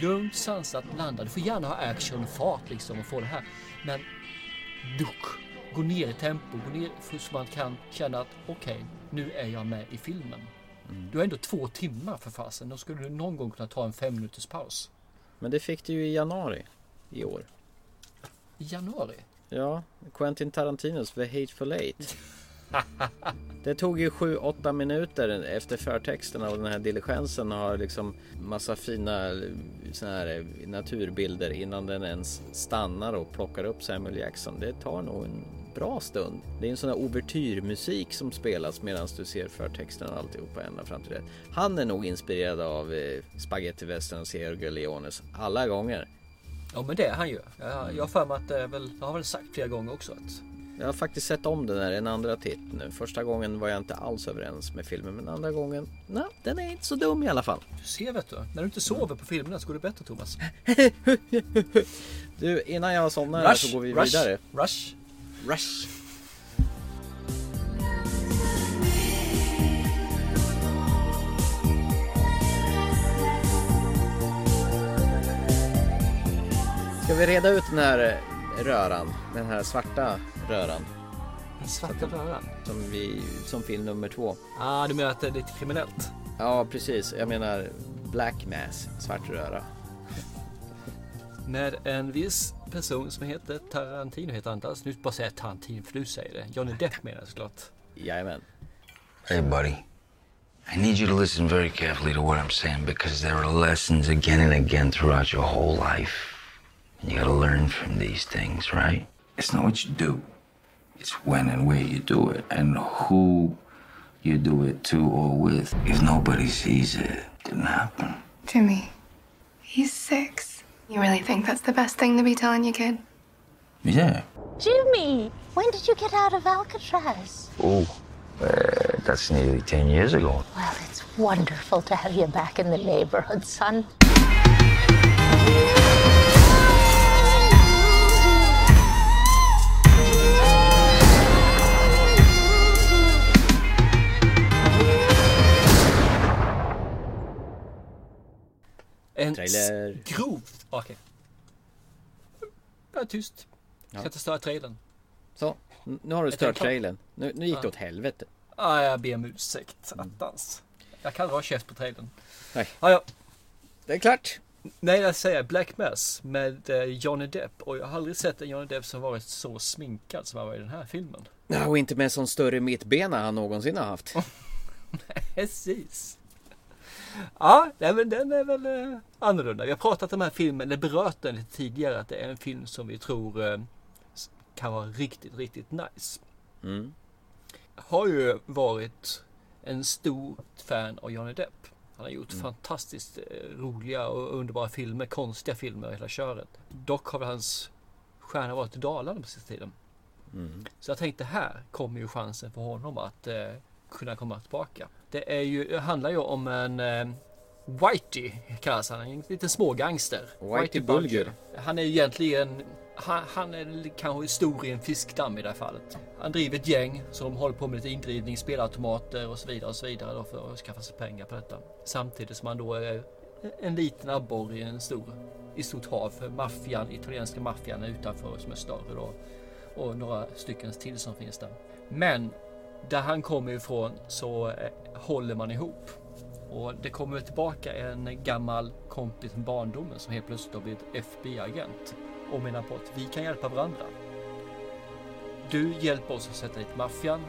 H: lugnt, sansat, blandat. Du får gärna ha action och fart liksom och få det här. Men duck, gå ner i tempo, gå ner så man kan känna att okej, nu är jag med i filmen.
I: Mm.
H: Du har ändå två timmar för fasen. Då skulle du någon gång kunna ta en fem minuters paus.
I: Men det fick du ju i januari i år.
H: I januari?
I: Ja, Quentin Tarantinos The Hateful Eight. Det tog ju 7-8 minuter efter förtexterna och den här diligensen har liksom massa fina såna här eh, naturbilder innan den ens stannar och plockar upp Samuel Jackson. Det tar nog en bra stund. Det är en sån här ouvertyrmusik som spelas medan du ser förtexterna och alltihopa ända fram till det. Han är nog inspirerad av eh, Spaghetti Western och Sergio Leones alla gånger.
H: Ja men det är han ju. Jag har för mig att det är väl, jag har väl sagt flera gånger också att
I: jag har faktiskt sett om den här en andra titt nu. Första gången var jag inte alls överens med filmen men andra gången, nej, den är inte så dum i alla fall.
H: du ser vet du. När du inte sover på filmerna så går det bättre Thomas.
I: Du, innan jag somnar här så går vi
H: rush,
I: vidare.
H: Rush.
I: Rush. Ska vi reda ut den här röran? Den här svarta röran?
H: Den svarta röran?
I: Som, vi, som film nummer två.
H: Ah, du menar att det är lite kriminellt?
I: Ja, precis. Jag menar Black Mass, svart röra.
H: Med en viss person som heter Tarantino heter han inte alls. Nu bara säga Tarantino för du säger det. Johnny Depp menar jag såklart.
I: Jajamän.
O: Hey, buddy. I need you to listen very carefully to what I'm saying because there are lessons again and again throughout your whole life. And you gotta learn from these things, right?
C: It's not what you do, it's when and where you do it and who you do it to or with.
O: If nobody sees it, it didn't happen.
P: Jimmy, he's six. You really think that's the best thing to be telling your kid?
C: Yeah.
Q: Jimmy, when did you get out of Alcatraz?
O: Oh, uh, that's nearly 10 years ago.
Q: Well, it's wonderful to have you back in the neighborhood, son.
H: En
I: Trailer.
H: grov... Okej. Jag är tyst. Jag ska inte störa trailern.
I: Så, nu har du stört trailern. Nu, nu gick det åt helvete.
H: Ah, jag ber om ursäkt. Attans. Jag kan dra käft på trailern.
I: Nej.
H: Ah, ja.
I: Det är klart.
H: Nej, jag säger Black Mass med eh, Johnny Depp. Och jag har aldrig sett en Johnny Depp som varit så sminkad som han var i den här filmen.
I: Ja, och inte med sån större mittbena han någonsin har haft.
H: Precis. Ja, nej, men den är väl eh, annorlunda. Vi har pratat om den här filmen, eller berört den lite tidigare, att det är en film som vi tror eh, kan vara riktigt, riktigt nice.
I: Mm.
H: Har ju varit en stor fan av Johnny Depp. Han har gjort
I: Mm.
H: fantastiskt eh, roliga och underbara filmer, konstiga filmer hela köret. Dock har väl hans stjärna varit i Dalarna på sista tiden.
I: Mm.
H: Så jag tänkte här kommer ju chansen för honom att eh, kunna komma tillbaka. Det är ju, det handlar ju om en eh, Whitey kallas han, en liten smågangster.
I: Whitey Bulger.
H: Han är egentligen, han, han är kanske stor i en fiskdamm i det här fallet. Han driver ett gäng som håller på med lite indrivning, spelautomater och så vidare och så vidare för att skaffa sig pengar på detta. Samtidigt som han då är en liten abborre i en stor, i stort hav. För maffian, italienska maffian är utanför som är större då. Och några stycken till som finns där. Men där han kommer ifrån så eh, håller man ihop. Och det kommer tillbaka en gammal kompis från barndomen som helt plötsligt har blivit FBI-agent. Och menar på att vi kan hjälpa varandra. Du hjälper oss att sätta dit maffian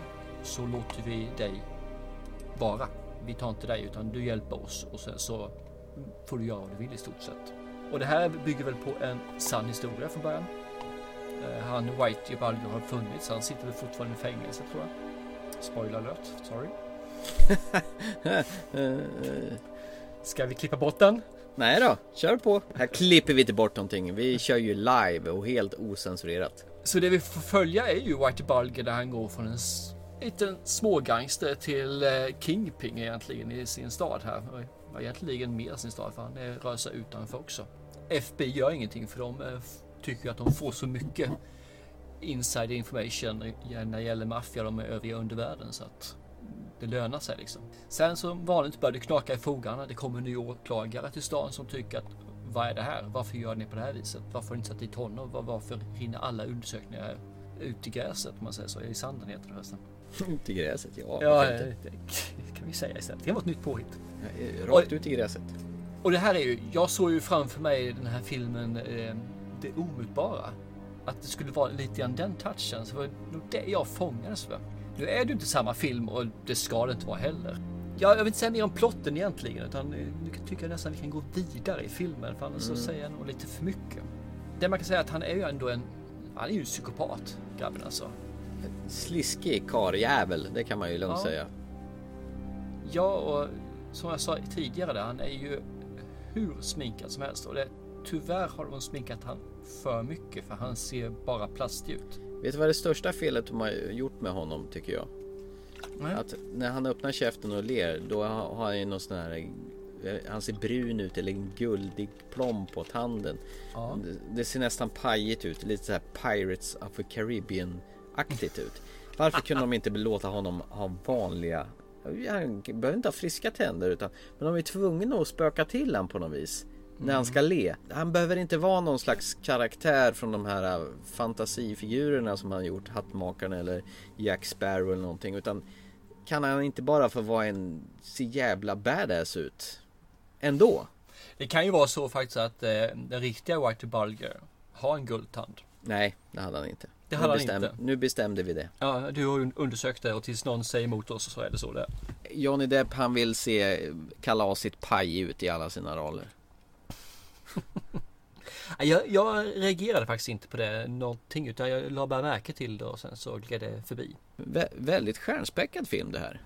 H: så låter vi dig vara. Vi tar inte dig utan du hjälper oss och sen så får du göra vad du vill i stort sett. Och det här bygger väl på en sann historia från början. Eh, han White Bulger har funnits. Han sitter väl fortfarande i fängelse tror jag. Spoiler alert, sorry. Ska vi klippa bort den?
I: Nej då, kör på. Här klipper vi inte bort någonting. Vi kör ju live och helt osensurerat.
H: Så det vi får följa är ju Whitey Bulger där han går från en liten smågangster till eh, Kingpin egentligen i sin stad här. Och egentligen mer sin stad för han rör sig utanför också. FBI gör ingenting för de eh, tycker att de får så mycket inside information när det gäller maffia och de övriga undervärlden så att det lönar sig liksom. Sen som vanligt börjar det knaka i fogarna. Det kommer en ny åklagare till stan som tycker att vad är det här? Varför gör ni på det här viset? Varför har ni inte satt dit honom? Var- Varför rinner alla undersökningar ut i gräset om man säger så? I sanden heter det förresten.
I: Ut i gräset, ja.
H: Ja,
I: varför
H: eh, det kan vi säga istället. Det var ett nytt påhitt.
I: Eh, Rakt ut i gräset.
H: Och det här är ju, jag såg ju framför mig den här filmen eh, Det omutbara. Att det skulle vara lite grann den touchen. Så det var nog det jag fångades för. Nu är det inte samma film och det ska det inte vara heller. Ja, jag vill inte säga mer om plotten egentligen utan eh, nu tycker jag nästan vi kan gå vidare i filmen för annars så
I: Mm.
H: säger jag nog lite för mycket. Det man kan säga är att han är ju ändå en, han är ju en psykopat grabben alltså.
I: Sliskig karljävel, det kan man ju lugnt
H: Ja.
I: säga.
H: Ja, och som jag sa tidigare där, han är ju hur sminkad som helst och det, tyvärr har de sminkat han för mycket för han ser bara plastig ut.
I: Vet du vad det största felet de har gjort med honom tycker jag?
H: Nej.
I: Att när han öppnar käften och ler då har han ju någon sån här eh, han ser brun ut eller en guldig plomb på tanden.
H: Ja.
I: Det, ser nästan pajigt ut, lite så här Pirates of the Caribbean-aktigt ut. Varför kunde de inte låta honom ha vanliga, han behöver inte ha friska tänder utan men de är tvungna att spöka till han på något vis. När han ska le. Han behöver inte vara någon slags karaktär från de här äh, fantasifigurerna som han gjort. Hattmakaren eller Jack Sparrow eller någonting. Utan kan han inte bara få vara en så jävla badass ut? Ändå.
H: Det kan ju vara så faktiskt att eh, den riktiga Whitey Bulger har en guldtand.
I: Nej, det hade han inte.
H: Det hade
I: nu,
H: han
I: bestäm-
H: inte.
I: nu bestämde vi det.
H: Ja, du har undersökt det och tills någon säger emot oss så är det så det.
I: Johnny Depp han vill se kalasigt paj ut i alla sina roller.
H: Jag, jag reagerade faktiskt inte på det någonting utan jag la bara märke till det och sen så gled det förbi.
I: Vä- väldigt stjärnspäckad film det här.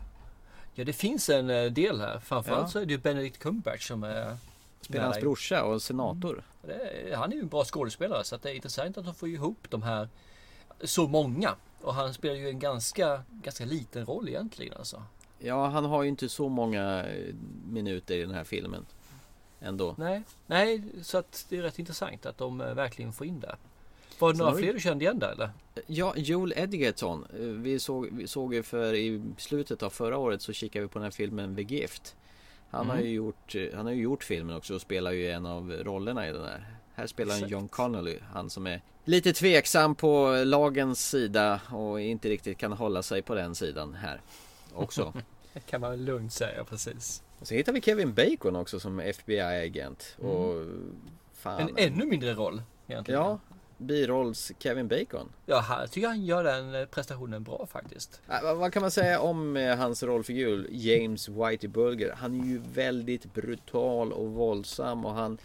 H: Ja, det finns en eh, del här. Framförallt
I: Ja.
H: så är det ju Benedict Cumberbatch som är
I: Spelar hans brorsa och senator.
H: Det är, han är ju en bra skådespelare så det är intressant att de får ihop de här så många. Och han spelar ju en ganska, ganska liten roll egentligen alltså.
I: Ja, han har ju inte så många eh, minuter i den här filmen. Ändå.
H: Nej, nej, så att det är rätt intressant att de eh, verkligen får in det. Var det några
I: har vi-
H: fler du kände igen där eller?
I: Ja, Joel Edgerton. Eh, Vi såg, vi såg ju för i slutet av förra året så kikade vi på den här filmen The Gift. Han, har
H: Mm.
I: ju gjort, eh, han har ju gjort filmen också och spelar ju en av rollerna i den här. Här spelar han
H: Exakt.
I: John Connolly, han som är lite tveksam på lagens sida och inte riktigt kan hålla sig på den sidan här också.
H: Det kan man lugnt säga precis.
I: Och så hittar vi Kevin Bacon också som FBI-agent.
H: Mm.
I: Och fan.
H: En ännu mindre roll egentligen.
I: Ja, birolls Kevin Bacon.
H: Ja, här tycker jag han gör den eh, prestationen bra faktiskt.
I: Äh, vad- kan man säga om eh, hans rollfigur James Whitey Bulger? Han är ju väldigt brutal och våldsam och han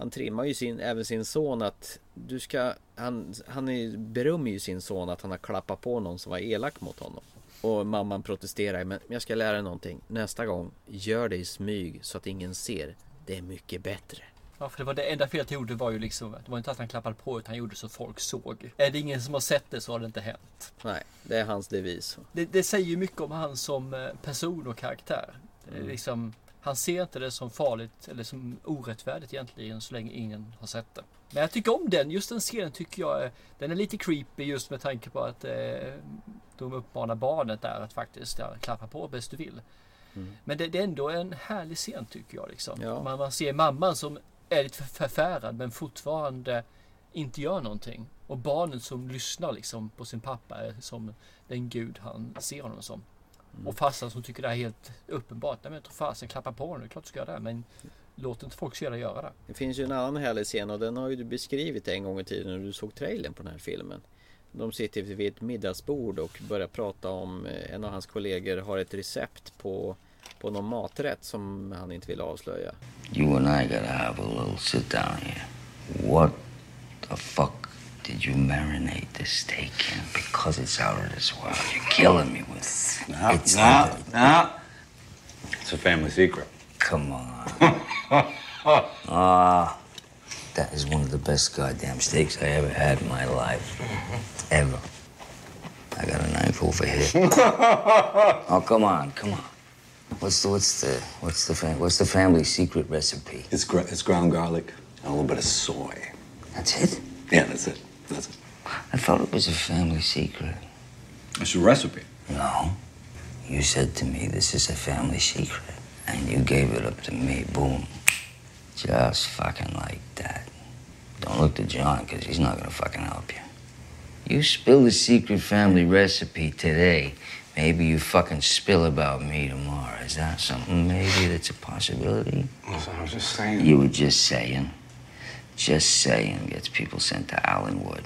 I: han trimmar ju sin, även sin son att du ska, han, han berömmer ju sin son att han har klappat på någon som var elak mot honom. Och mamman protesterar, men jag ska lära dig någonting. Nästa gång, gör det i smyg så att ingen ser. Det är mycket bättre.
H: Ja, för det var det enda felet han gjorde var ju liksom, det var inte att han klappade på utan han gjorde så folk såg. Är det ingen som har sett det så har det inte hänt.
I: Nej, det är hans devis.
H: Det, det säger ju mycket om han som eh, person och karaktär. Är
I: Mm.
H: Liksom, han ser inte det som farligt eller som orättfärdigt egentligen så länge ingen har sett det. Men jag tycker om den, just den scenen tycker jag är- den är lite creepy just med tanke på att eh, de uppmanar barnet där att faktiskt ja, klappa på bäst du vill.
I: Mm.
H: Men det, det är ändå en härlig scen tycker jag. Liksom.
I: Ja.
H: Man, man ser mamman som är lite förfärad men fortfarande inte gör någonting. Och barnet som lyssnar liksom på sin pappa är som den gud han ser honom som. Och farsan som tycker det är helt uppenbart. Nej men jag tror fasen klappa på honom, det är klart du ska göra det. Men låt inte folk se dig göra det.
I: Det finns ju en annan härlig scen och den har ju du beskrivit en gång i tiden när du såg trailern på den här filmen. De sitter vid ett middagsbord och börjar prata om eh, en av hans kollegor har ett recept på, på någon maträtt som han inte vill avslöja.
O: You and I gotta have a little sit down here. What the fuck did you marinate this steak in? Because it's out of this world. You're killing me with it.
R: No,
O: it's
R: no,
O: not.
R: no. It's a family secret.
O: Come on. Ah, That is one of the best goddamn steaks I ever had in my life. Ever. I got a knife over here. oh, come on, come on. What's the what's the what's the fam- what's the family secret recipe?
R: It's gra- it's ground garlic and a little bit of soy.
O: That's it.
R: Yeah, that's it. That's it.
O: I thought it was a family secret.
R: It's a recipe.
O: No. You said to me this is a family secret, and you gave it up to me. Boom. Just fucking like that. Don't look to John, because he's not gonna fucking help you. You spill the secret family recipe today. Maybe you fucking spill about me tomorrow. Is that something maybe that's a possibility?
R: Listen, I was just saying.
O: You were just saying. Just saying gets people sent to Allenwood.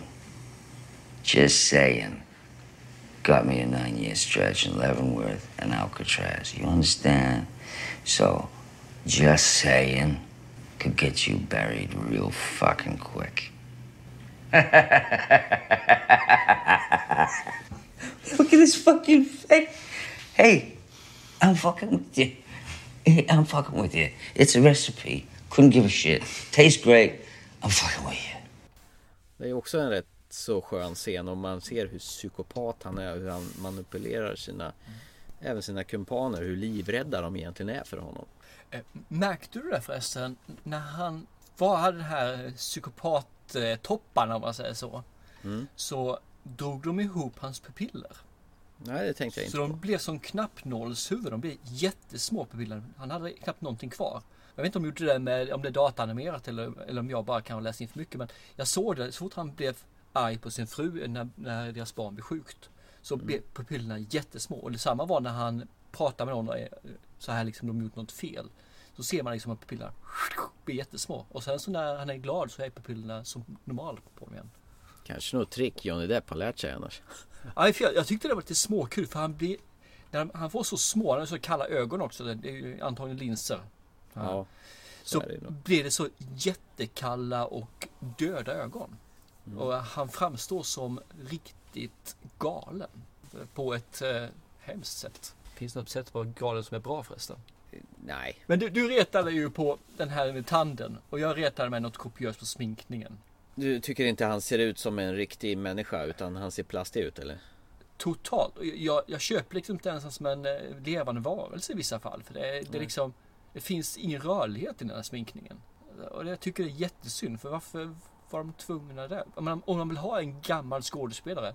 O: Just saying got me a nine year stretch in Leavenworth and Alcatraz. You understand? So, just saying could get you buried real fucking quick. Look at this fucking face. Hey, I'm fucking with you. I'm fucking with you. It's a recipe. Couldn't give a shit. Tastes great. I'm fucking with you.
I: Det är också en rätt så skön scen och man ser hur psykopat han är, hur han manipulerar sina Även sina kumpaner, hur livrädda de egentligen är för honom.
H: Eh, Märkte du det förresten när han var, den här psykopattopparna om man säger så.
I: Mm.
H: Så drog de ihop hans pupiller.
I: Nej, det tänkte jag inte
H: Så de
I: på.
H: blev som knappnålshuvud. De blev jättesmå pupiller. Han hade knappt någonting kvar. Jag vet inte om de gjorde det med, om det är dataanimerat eller, eller om jag bara kan ha läst in för mycket. Men jag såg det så fort han blev arg på sin fru när, när deras barn blev sjukt. Så
I: Mm.
H: blev pupillerna jättesmå. Och detsamma var när han pratade med någon och eh, så här liksom de gjort något fel. Så ser man liksom att pupillerna blir jättesmå. Och sen så när han är glad så är pupillerna som normalt på honom igen.
I: Kanske något trick Johnny Depp har lärt sig annars.
H: Ja, jag, jag tyckte det var lite småkul för han blir när han, får så små, han har så kalla ögon också. Det är ju antagligen linser.
I: Ja,
H: så
I: så det
H: blir det så jättekalla och döda ögon.
I: Mm.
H: Och han framstår som riktigt galen. På ett eh, hemskt sätt. Finns det något sätt att vara galen som är bra förresten?
I: Nej.
H: Men du, du retade ju på den här med tanden och jag retade mig något kopiöst på sminkningen.
I: Du tycker inte han ser ut som en riktig människa utan han ser plastig ut eller?
H: Totalt. Jag, jag köper liksom inte ens som en eh, levande varelse i vissa fall. För det, det, liksom, det finns ingen rörlighet i den här sminkningen. Och jag tycker det är jättesynd. För varför var de tvungna det? Om man, om man vill ha en gammal skådespelare.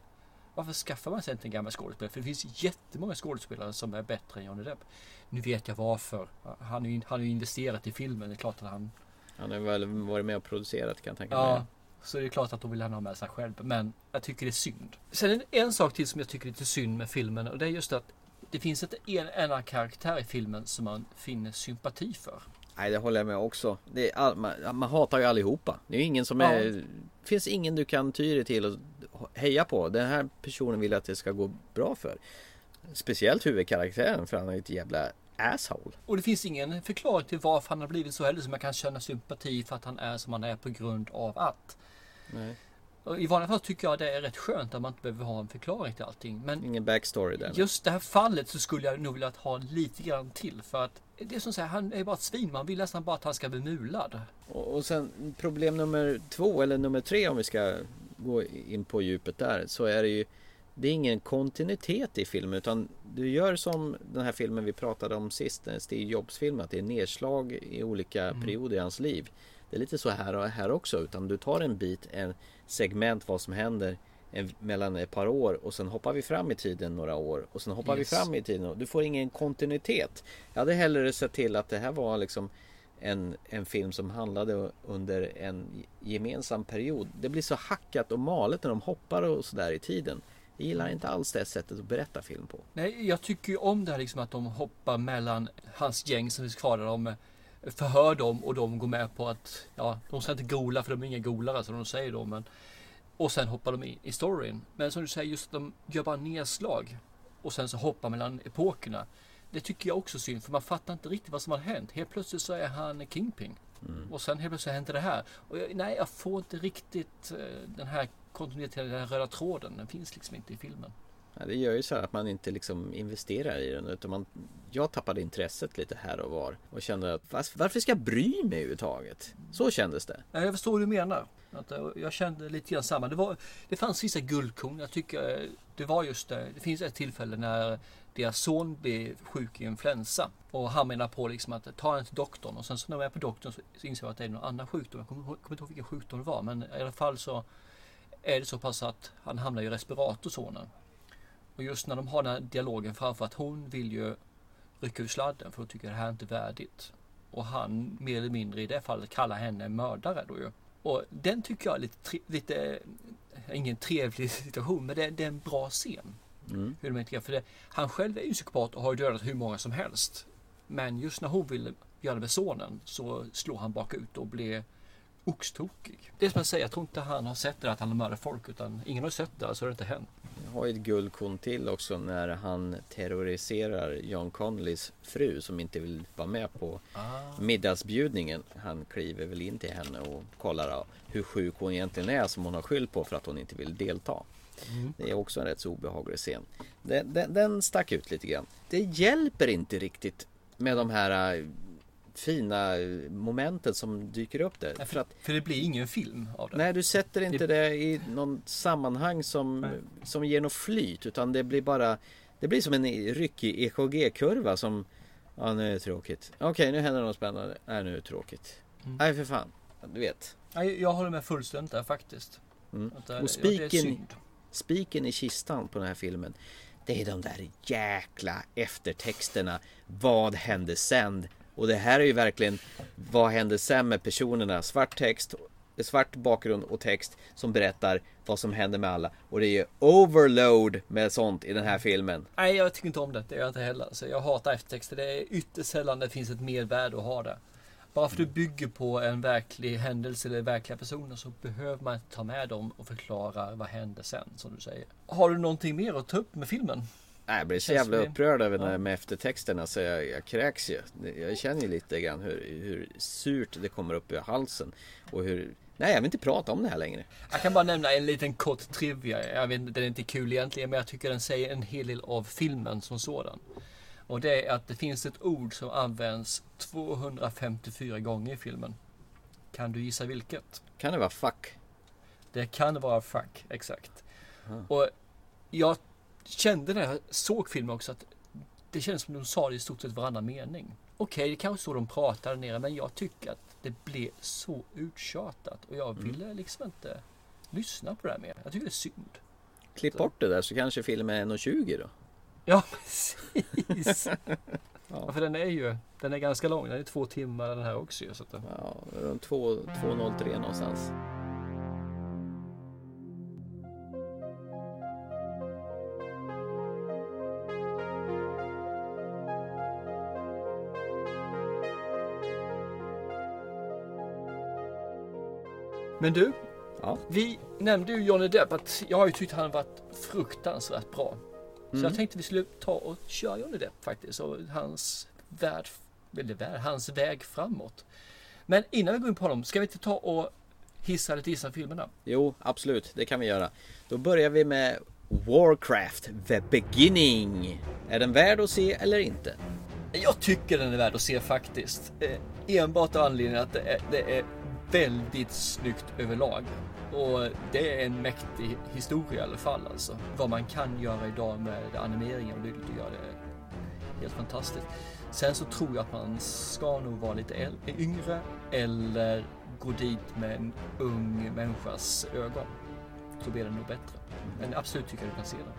H: Varför skaffar man sig inte en gammal skådespelare? För det finns jättemånga skådespelare som är bättre än Johnny Depp. Nu vet jag varför. Han har ju, han investerat i filmen. Det är klart att han
I: Han har väl varit med och producerat kan jag tänka
H: Ja,
I: mig.
H: så det är klart att då vill han ha med sig själv. Men jag tycker det är synd. Sen är det en sak till som jag tycker är lite synd med filmen och det är just att det finns inte en enda karaktär i filmen som man finner sympati för.
I: Nej det håller jag med också. All, man, man hatar ju allihopa. Det är ju ingen som
H: Ja.
I: är... finns ingen du kan ty dig till och heja på. Den här personen vill att det ska gå bra för. Speciellt huvudkaraktären för han är ju ett jävla asshole.
H: Och det finns ingen förklaring till varför han har blivit så heller som jag kan känna sympati för att han är som han är på grund av att.
I: Nej.
H: Och I vanliga fall tycker jag det är rätt skönt att man inte behöver ha en förklaring till allting. Men
I: Ingen backstory där.
H: Just det här fallet så skulle jag nog vilja ha lite grann till. För att det är som säger, han är bara ett svin. Man vill nästan bara att han ska bli mulad.
I: Och, och sen problem nummer två eller nummer tre om vi ska gå in på djupet där så är det ju det är ingen kontinuitet i filmen utan du gör som den här filmen vi pratade om sist, den Steve Jobs film att det är nedslag i olika
H: Mm.
I: perioder i hans liv. Det är lite så här och här också utan du tar en bit, en segment vad som händer en, mellan ett par år och sen hoppar vi fram i tiden några år och sen hoppar
H: Yes.
I: vi fram i tiden. Du får ingen kontinuitet. Jag hade hellre sett till att det här var liksom en, en film som handlade under en gemensam period. Det blir så hackat och malet när de hoppar och sådär i tiden. Jag gillar inte alls det sättet att berätta film på.
H: Nej, jag tycker ju om det här liksom att de hoppar mellan hans gäng som finns kvar där de förhör dem och de går med på att ja, de ska inte gola för de är inga golare som de säger då. Men, och sen hoppar de in i storyn. Men som du säger, just att de gör bara nedslag och sen så hoppar mellan epokerna. Det tycker jag också är synd för man fattar inte riktigt vad som har hänt. Helt plötsligt så är han Kingpin. Och sen helt plötsligt händer det här. Och jag, nej, jag får inte riktigt eh, den här kontinuiteten, den här röda tråden. Den finns liksom inte i filmen.
I: Ja, det gör ju så här att man inte liksom investerar i den utan man Jag tappade intresset lite här och var och kände att "Vas- varför ska jag bry mig överhuvudtaget? Så kändes det.
H: Ja, Jag förstår hur du menar. Eh, jag kände lite grann samma. Det, var, det fanns vissa guldkorn. Jag tycker eh, det var just det. Det finns ett tillfälle när deras son blev sjuk i influensa. Och han menar på liksom att ta henne till doktorn. Och sen så när jag är på doktorn så inser jag att det är någon annan sjukdom. Jag kommer, kommer inte ihåg vilken sjukdom det var. Men i alla fall så är det så pass att han hamnar i respirator sonen. Och just när de har den här dialogen framför att hon vill ju rycka ur sladden för hon tycker det här är inte värdigt. Och han mer eller mindre i det fallet kallar henne mördare då ju. Och den tycker jag är lite, lite eh, ingen trevlig situation men det, det är en bra scen.
I: Mm.
H: Hur de integrerar. För det, han själv är ju psykopat och har dödat hur många som helst. Men just när hon vill göra det med sonen så slår han bakut och blir oxtokig. Det är som jag säger, jag tror inte han har sett det att han har mördat folk utan ingen har sett det, så har det inte hänt.
I: Jag har ju ett guldkorn till också när han terroriserar John Connollys fru som inte vill vara med på
H: Ah.
I: middagsbjudningen. Han kliver väl in till henne och kollar hur sjuk hon egentligen är som hon har skyll på för att hon inte vill delta.
H: Mm.
I: Det är också en rätt så obehaglig scen. Den, den, den stack ut lite grann. Det hjälper inte riktigt med de här fina momenten som dyker upp där. För att
H: För det blir ingen film av det.
I: Nej, du sätter inte
H: Det-
I: det i någon sammanhang som, som ger något flyt utan det blir bara Det blir som en ryckig EKG-kurva som Ja, nu är det tråkigt. Okej, nu händer något spännande. Nej, nu är det tråkigt.
H: Mm.
I: Nej, för fan. Du vet.
H: Nej, jag håller med fullständigt där faktiskt.
I: Mm.
H: Det-
I: Och
H: ja,
I: spiken, spiken i kistan på den här filmen Det är de där jäkla eftertexterna Vad hände sen? Och det här är ju verkligen Vad händer sen med personerna? Svart text Svart bakgrund och text som berättar vad som händer med alla Och det är ju overload med sånt i den här filmen
H: Nej, jag tycker inte om det. Det gör jag inte heller. Så jag hatar eftertexter. Det är ytterst sällan det finns ett mervärde att ha det. Bara för att du bygger på en verklig händelse eller verkliga personer så behöver man inte ta med dem och förklara vad händer sen, som du säger. Har du någonting mer att ta upp med filmen?
I: Nej, Jag blir så jävla upprörd över
H: Ja.
I: med eftertexterna så jag, jag kräks ju. Jag känner ju lite grann hur, hur surt det kommer upp i halsen. Och hur... Nej, jag vill inte prata om det här längre.
H: Jag kan bara nämna en liten kort trivia. Jag vet den är inte kul egentligen, men jag tycker den säger en hel del av filmen som sådan. Och det är att det finns ett ord som används 254 gånger i filmen. Kan du gissa vilket?
I: Kan det vara fuck?
H: Det kan vara fuck, exakt.
I: Ah.
H: Och jag kände när jag såg filmen också att det kändes som de sa det i stort sett varannan mening. Okej, det kanske så de pratar där nere, men jag tycker att det blev så uttjatat och jag
I: Mm.
H: ville liksom inte lyssna på det här mer. Jag tycker det är synd.
I: Klipp bort det där så kanske filmen är 1,20 då.
H: Ja, precis. ja. för den är ju den är ganska lång. Den är två timmar den här också. Så att,
I: Ja, runt 2 2.03 någonstans.
H: Men du,
I: Ja.
H: vi nämnde ju Johnny Depp att jag har ju tyckt han varit fruktansvärt bra. Så
I: Mm.
H: jag tänkte vi skulle ta och köra Johnny Depp faktiskt och hans värld, eller värld, hans väg framåt. Men innan vi går in på honom, ska vi inte ta och hissa lite gissa filmerna?
I: Jo, absolut, det kan vi göra. Då börjar vi med Warcraft, The Beginning. Är den värd att se eller inte?
H: Jag tycker den är värd att se faktiskt. Eh, enbart av anledningen att det är, det är väldigt snyggt överlag. Och det är en mäktig historia i alla fall alltså. Vad man kan göra idag med animeringen och dylikt gör det helt fantastiskt. Sen så tror jag att man ska nog vara lite yngre eller gå dit med en ung människas ögon. Så blir det nog bättre. Men absolut tycker jag du kan se den.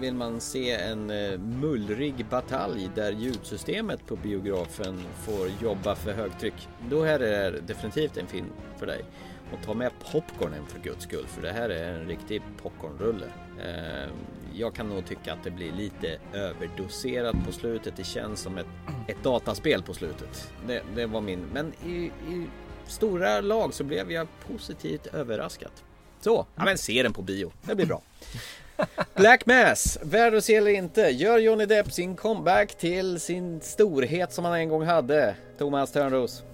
I: Vill man se en eh, mullrig batalj där ljudsystemet på biografen får jobba för högtryck. Då här är det definitivt en film för dig. Och ta med popcornen för guds skull för det här är en riktig popcornrulle. Eh, jag kan nog tycka att det blir lite överdoserat på slutet. Det känns som ett, ett dataspel på slutet. Det, det var min. Men i, i stora lag så blev jag positivt överraskad. Så, ja men se den på bio. Det blir bra. Black Mass, värd att se eller inte, gör Johnny Depp sin comeback till sin storhet som han en gång hade. Thomas Törnros.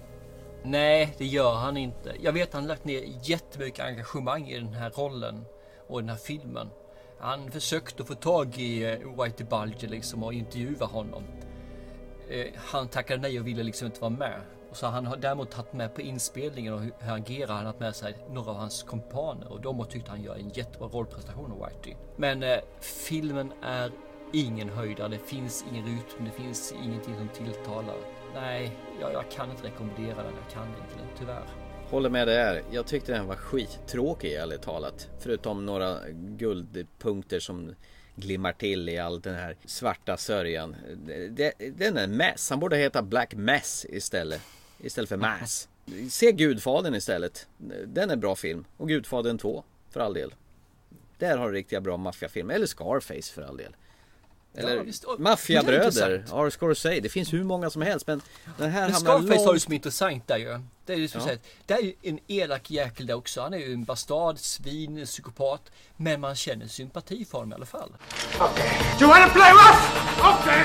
H: Nej, det gör han inte. Jag vet att han lagt ner jättemycket engagemang i den här rollen och den här filmen. Han försökte få tag i eh, Whitey Bulger liksom och intervjua honom. Eh, han tackade nej och ville liksom inte vara med. Och så han har däremot tagit med på inspelningen och hur han agerar. Han har med sig några av hans kompaner och de har tyckt han gör en jättebra rollprestation av Whitey. Men eh, filmen är ingen höjdare. Det finns ingen rytm. Det finns ingenting som tilltalar. Nej, jag, jag kan inte rekommendera den. Jag kan inte den, tyvärr.
I: Håller med där. Jag tyckte den var skittråkig ärligt talat. Förutom några guldpunkter som glimmar till i all den här svarta sörjan. Den är mess. Han borde heta Black Mess istället. Istället för Mass. Se Gudfadern istället. Den är bra film. Och Gudfadern 2 för all del. Där har du riktiga bra maffiafilmer. Eller Scarface för all del. Eller
H: Ja, visst.
I: Maffiabröder. Har Scorsese. Det finns hur många som helst. Men den här
H: Men Scarface har ju
I: långt
H: som är intressant där ju. Det är ju som
I: Ja.
H: det är ju en elak jäkel där också. Han är ju en bastard, svin, en psykopat. Men man känner sympati för honom i alla fall.
S: Do you want to play rough? Okay.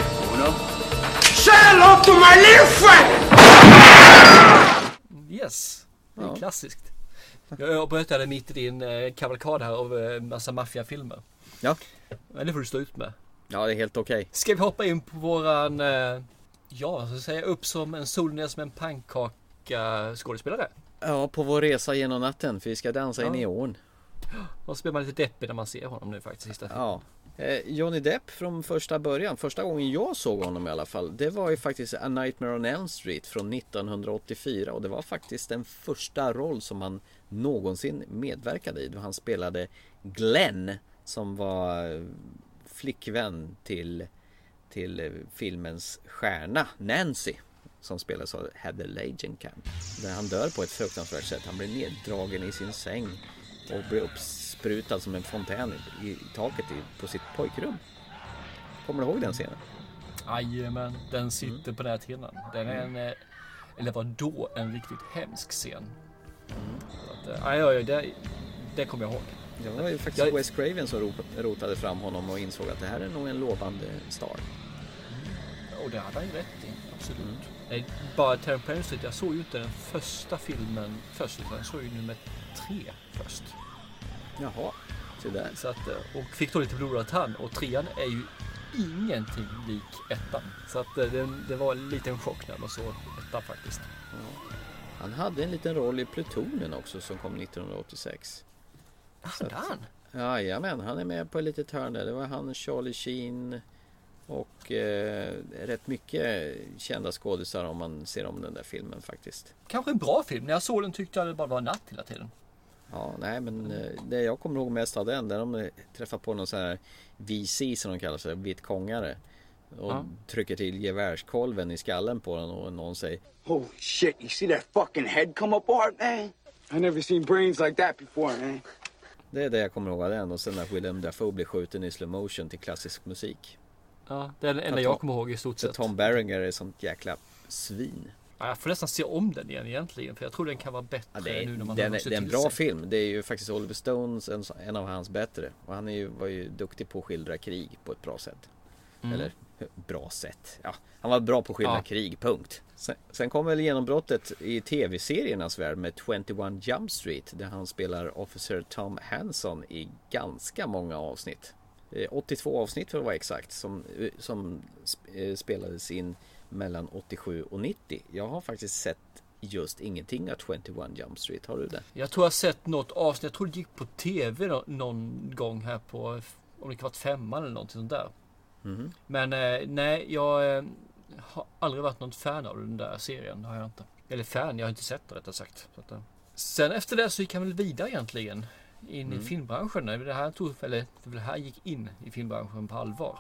S: Say hello to my little friend!
H: Yes, det är
I: Ja.
H: klassiskt. Jag avbröt mitt i din eh, kavalkad här av eh, massa maffiafilmer.
I: Ja.
H: Men det får du stå ut med.
I: Ja, det är helt okej.
H: Ska vi hoppa in på våran, eh, ja, så säga upp som en sol ner som en pannkaka skådespelare?
I: Ja, på vår resa genom natten. För vi ska dansa i
H: Ja.
I: neon.
H: Och så blir man lite deppig när man ser honom nu faktiskt sista.
I: Ja. Eh, Johnny Depp från första början, första gången jag såg honom i alla fall Det var ju faktiskt A Nightmare on Elm Street från 1984 och det var faktiskt den första roll som han någonsin medverkade i då han spelade Glenn som var eh, flickvän till, till eh, filmens stjärna Nancy som spelas av Heather Lagenkamp. Där han dör på ett fruktansvärt sätt. Han blir neddragen i sin säng och blir uppsprutad som en fontän i, i taket i, på sitt pojkrum. Kommer du ihåg den scenen?
H: Jajamän, den sitter på näthinnan. Den är en, eh, eller var då en riktigt hemsk scen. Så att, eh, aj, aj, aj, det, det kommer jag ihåg.
I: Det var ju faktiskt
H: Jag-
I: Wes Craven som ro- rotade fram honom och insåg att det här är nog en lovande star.
H: Och det hade han ju rätt i, absolut. Nej, bara Street, jag såg ju inte den första filmen först, utan jag såg ju nummer tre först.
I: Jaha, så där.
H: Så att, eh, och fick då lite blodad tand och trean är ju ingenting lik ettan. Så att eh, det, det var en liten chock när man såg ettan faktiskt.
I: Han hade en liten roll i Plutonen också som kom 1986.
H: Hade han?
I: Jajamän, han är med på ett litet hörn där. Det var han, Charlie Sheen och eh, rätt mycket kända skådisar om man ser om den där filmen faktiskt.
H: Kanske en bra film. När jag såg den tyckte jag det bara var natt hela tiden.
I: Ja, nej men eh, det jag kommer ihåg mest av den, där de träffar på någon sån här VC som de kallar sig, vitkongare. Och
S: Ja.
I: trycker till gevärskolven i skallen på den och någon säger
S: Oh shit, you see that fucking head come apart, man? I never seen brains like that before, man.
I: Det är det jag kommer ihåg av den och sen när Willem Dafoe blir skjuten i slow motion till klassisk musik.
H: Ja, det är det enda jag kommer ihåg i stort sett.
I: Tom Berenger är sånt jäkla svin.
H: Ja, jag får nästan se om den igen egentligen. För jag tror den kan vara bättre
I: Ja, det, är,
H: nu när man
I: den,
H: har
I: är,
H: vuxit
I: det är en bra
H: sig.
I: film. Det är ju faktiskt Oliver Stones en, en av hans bättre. Och han är ju, var ju duktig på att skildra krig på ett bra sätt.
H: Mm.
I: Eller bra sätt. Ja, han var bra på att skildra
H: Ja.
I: krig, punkt. Sen, sen kom väl genombrottet i tv-seriernas värld med 21 Jump Street. Där han spelar Officer Tom Hanson i ganska många avsnitt. Eh, 82 avsnitt för att vara exakt. Som, eh, som eh, spelades in mellan 87 och 90. Jag har faktiskt sett just ingenting av 21 Jump Street. Har du det?
H: Jag tror jag har sett något avsnitt. Jag tror det gick på tv nå- någon gång här på om det kan varit femman eller någonting sånt där.
I: Mhm.
H: Men eh, nej, jag eh, har aldrig varit något fan av den där serien. Det har jag inte. Eller fan, jag har inte sett det rättare sagt. Så att, eh. Sen efter det så gick han väl vidare egentligen. In
I: Mm.
H: i filmbranschen. Det här tog, eller det här gick in i filmbranschen på allvar.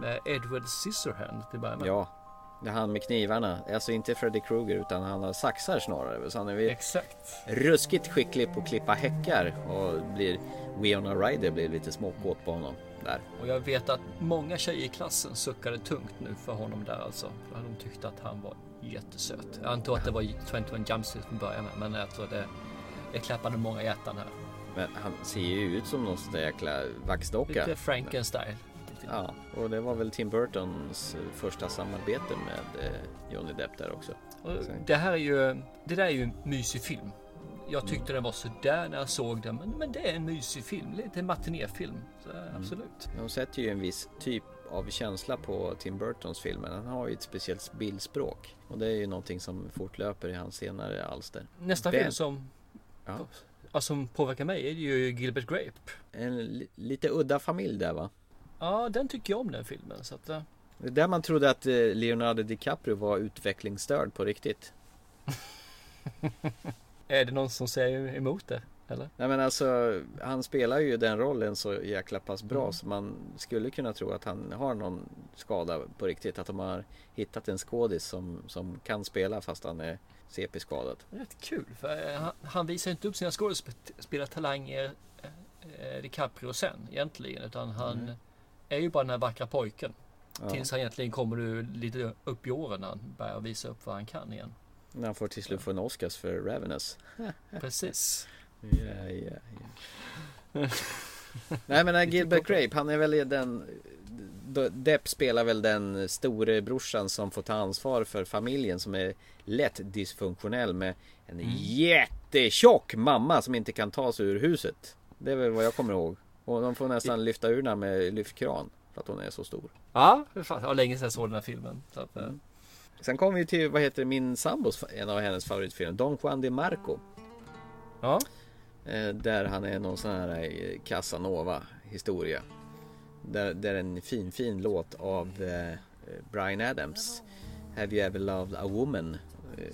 H: Med Edward Scissorhand till att börja med.
I: Mm. Ja, det är han med knivarna. Alltså inte Freddy Krueger utan han har saxar snarare. Så han är
H: Exakt.
I: ruskigt skicklig på att klippa häckar och blir Winona Ryder blir lite småkåt på honom där.
H: Och jag vet att många tjejer i klassen suckade tungt nu för honom där alltså. De tyckte att han var jättesöt. Jag antar att det var 21 Jump Street från början med, men jag tror det, det klappade många hjärtan här.
I: Men han ser ju ut som någon sån där jäkla vaxdocka.
H: Lite Frankenstein.
I: Ja, och det var väl Tim Burtons eh, första samarbete med eh, Johnny Depp där också.
H: Det här är ju, det där är ju en mysig film. jag tyckte den var sådär när jag såg den. Men, men det är en mysig film. Lite matinéfilm.
I: Mm.
H: Absolut.
I: De sätter ju en viss typ av känsla på Tim Burtons filmer. Han har ju ett speciellt bildspråk. Och det är ju någonting som fortlöper i hans senare alster.
H: Nästa
I: Ben-
H: film som,
I: Ja.
H: ja, som påverkar mig är ju Gilbert Grape.
I: En li- lite udda familj där va?
H: Ja, den tycker jag om den filmen. Så att, eh,
I: Det är där man trodde att eh, Leonardo DiCaprio var utvecklingsstörd på riktigt.
H: är det någon som säger emot det? Eller?
I: Nej men alltså, han spelar ju den rollen så jäkla pass bra
H: Mm.
I: så man skulle kunna tro att han har någon skada på riktigt. Att de har hittat en skådis som, som kan spela fast han är CP-skadad.
H: Rätt kul. För eh, han, han visar inte upp sina skådespelartalanger eh, DiCaprio sen egentligen. Utan han
I: Mm.
H: Är ju bara den här vackra pojken.
I: Ja.
H: Tills han egentligen kommer lite upp i åren när han börjar visa upp vad han kan igen.
I: När han får till slut få en Oscars för Ravenous.
H: Precis.
I: Ja, ja, ja. Nej men äh, Gilbert Grape, han är väl den Depp spelar väl den store brorsan som får ta ansvar för familjen som är lätt dysfunktionell med en
H: Mm.
I: jättetjock mamma som inte kan ta sig ur huset. Det är väl vad jag kommer ihåg. Och de får nästan lyfta ur henne med lyftkran för att hon är så stor.
H: Ja, det var länge sedan jag såg den här filmen. Så att, eh,
I: Mm. Sen kommer vi till, vad heter min sambos, en av hennes favoritfilmer, Don Juan de Marco.
H: Ja.
I: Eh, Där han är någon sån här eh, Casanova historia. Där, där en fin fin låt av Brian Adams. Have you ever loved a woman?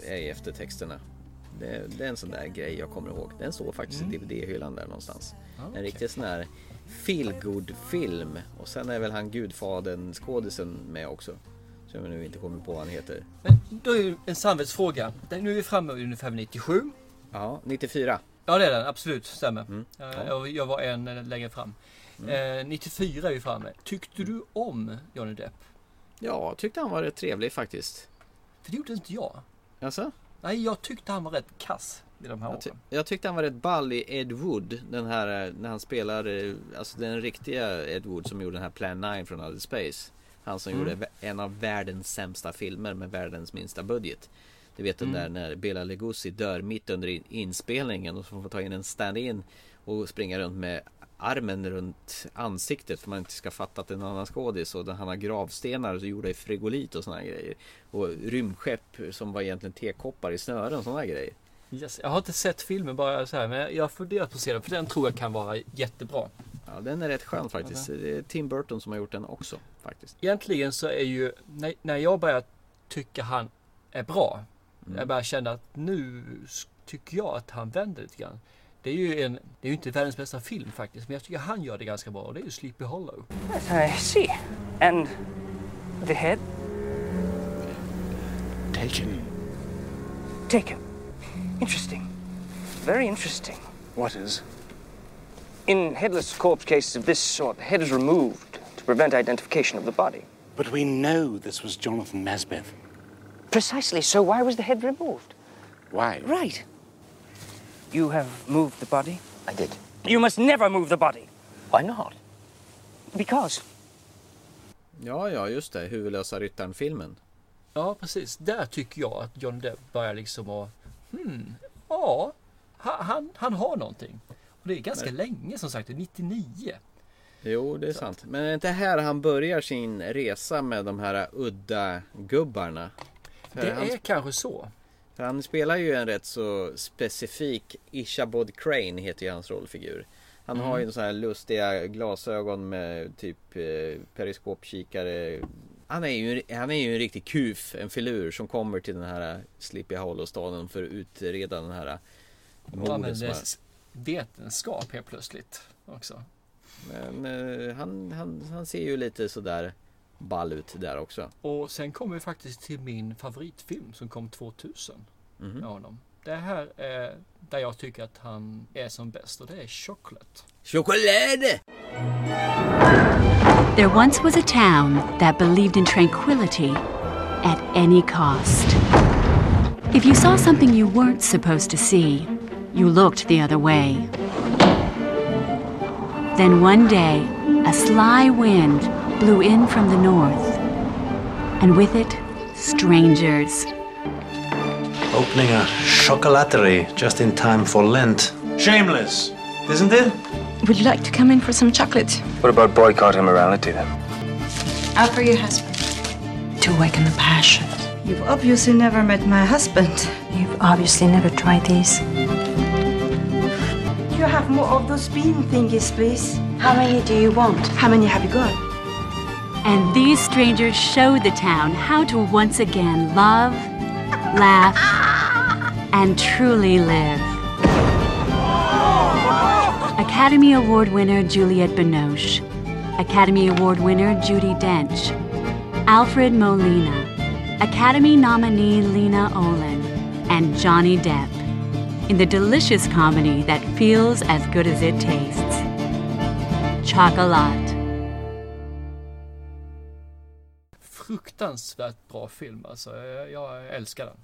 I: Är i eftertexterna. Det, det är en sån där grej jag kommer ihåg. Den står faktiskt
H: Mm.
I: i DVD-hyllan där någonstans.
H: Ja,
I: En
H: okej.
I: riktig sån här feelgood film. Och sen är väl han gudfadern skådisen med också. Som jag nu inte kommer på vad han heter.
H: Men då är ju en samvetsfråga. Där- Nu är vi framme vid ungefär 97.
I: Ja, 94.
H: Ja det är den, absolut, stämmer.
I: Mm.
H: Eh,
I: Ja.
H: Jag, jag var en eh, längre fram. Eh, 94 är vi framme. Tyckte du om Johnny Depp?
I: Ja, tyckte han var rätt trevlig faktiskt.
H: För det gjorde inte jag.
I: Alltså?
H: Nej, jag tyckte han var rätt kass i de här
I: Jag, ty-
H: åren.
I: jag tyckte han var rätt ball i Ed Wood. Den här eh, när han spelar, eh, alltså den riktiga Ed Wood som gjorde den här Plan 9 från Outer Space. Han som
H: Mm.
I: gjorde en av världens sämsta filmer med världens minsta budget. Du vet den
H: Mm.
I: där när Bela Lugosi dör mitt under in- inspelningen och så får ta in en stand-in och springa runt med armen runt ansiktet för man inte ska fatta att det är en annan skådis och han har gravstenar gjorda i frigolit och här grejer. Och rymdskepp som var egentligen tekoppar i snören och här grejer.
H: Yes. Jag har inte sett filmen bara så här, men jag har funderat på att se den för den tror jag kan vara jättebra.
I: Ja, den är rätt skön faktiskt. Det är Tim Burton som har gjort den också faktiskt.
H: Egentligen så är ju, när, när jag börjar tycka han är bra.
I: Mm.
H: Jag börjar känna att nu tycker jag att han vänder lite grann. Det är ju en, det är ju inte världens bästa film faktiskt, men jag tycker han gör det ganska bra och det är ju Sleepy Hollow.
T: I see. And the head?
R: Taken.
T: Taken. Interesting. Very interesting.
R: What is?
T: In headless corpse cases of this sort, the head is removed to prevent identification of the body.
R: But we know this was Jonathan Masbeth.
T: Precisely. So why was the head removed?
R: Why?
T: Right. You have moved the body?
O: I did.
T: You must never move the body.
O: Why not?
T: Because.
I: Ja, ja, just det. Huvudlösa ryttaren-filmen.
H: Ja, precis. Där tycker jag att John Depp börjar liksom att, hmm, ja, ha- han, han har någonting. Och det är ganska
I: Men-
H: länge som sagt, det är 99.
I: Jo, det är sant. Men är det inte här han börjar sin resa med de här udda gubbarna? För
H: Det
I: han,
H: är kanske så.
I: Han spelar ju en rätt så specifik Ishabod Crane heter ju hans rollfigur. Han
H: Mm.
I: har ju så här lustiga glasögon med typ eh, periskopkikare. Han är, ju, han är ju en riktig kuf, en filur som kommer till den här Sleepy Hollow-staden för att utreda den här mordet som
H: använder vetenskap helt plötsligt också.
I: Men eh, han, han, han ser ju lite sådär ball ut där också.
H: Och sen kommer vi faktiskt till min favoritfilm som kom 2000
I: Mhm.
H: med honom. Det här är där jag tycker att han är som bäst och det är Chocolate.
I: Choklad!
U: There once was a town that believed in tranquility at any cost. If you saw something you weren't supposed to see, you looked the other way. Then one day, a sly wind blew in from the north, and with it, strangers.
V: Opening a chocolaterie just in time for Lent. Shameless, isn't it?
W: Would you like to come in for some chocolate?
T: What about boycott immorality then?
W: Out for your husband. To awaken the passion.
X: You've obviously never met my husband.
W: You've obviously never tried these.
X: You have more of those bean thingies, please.
W: How many do you want?
X: How many have you got?
U: And these strangers show the town how to once again love, laugh, and truly live. Academy Award winner Juliette Binoche, Academy Award winner Judy Dench, Alfred Molina, Academy nominee Lena Olin, and Johnny Depp in the delicious comedy that feels as good as it tastes. Chocolat.
H: Fruktansvärt bra film alltså. Jag, jag älskar den.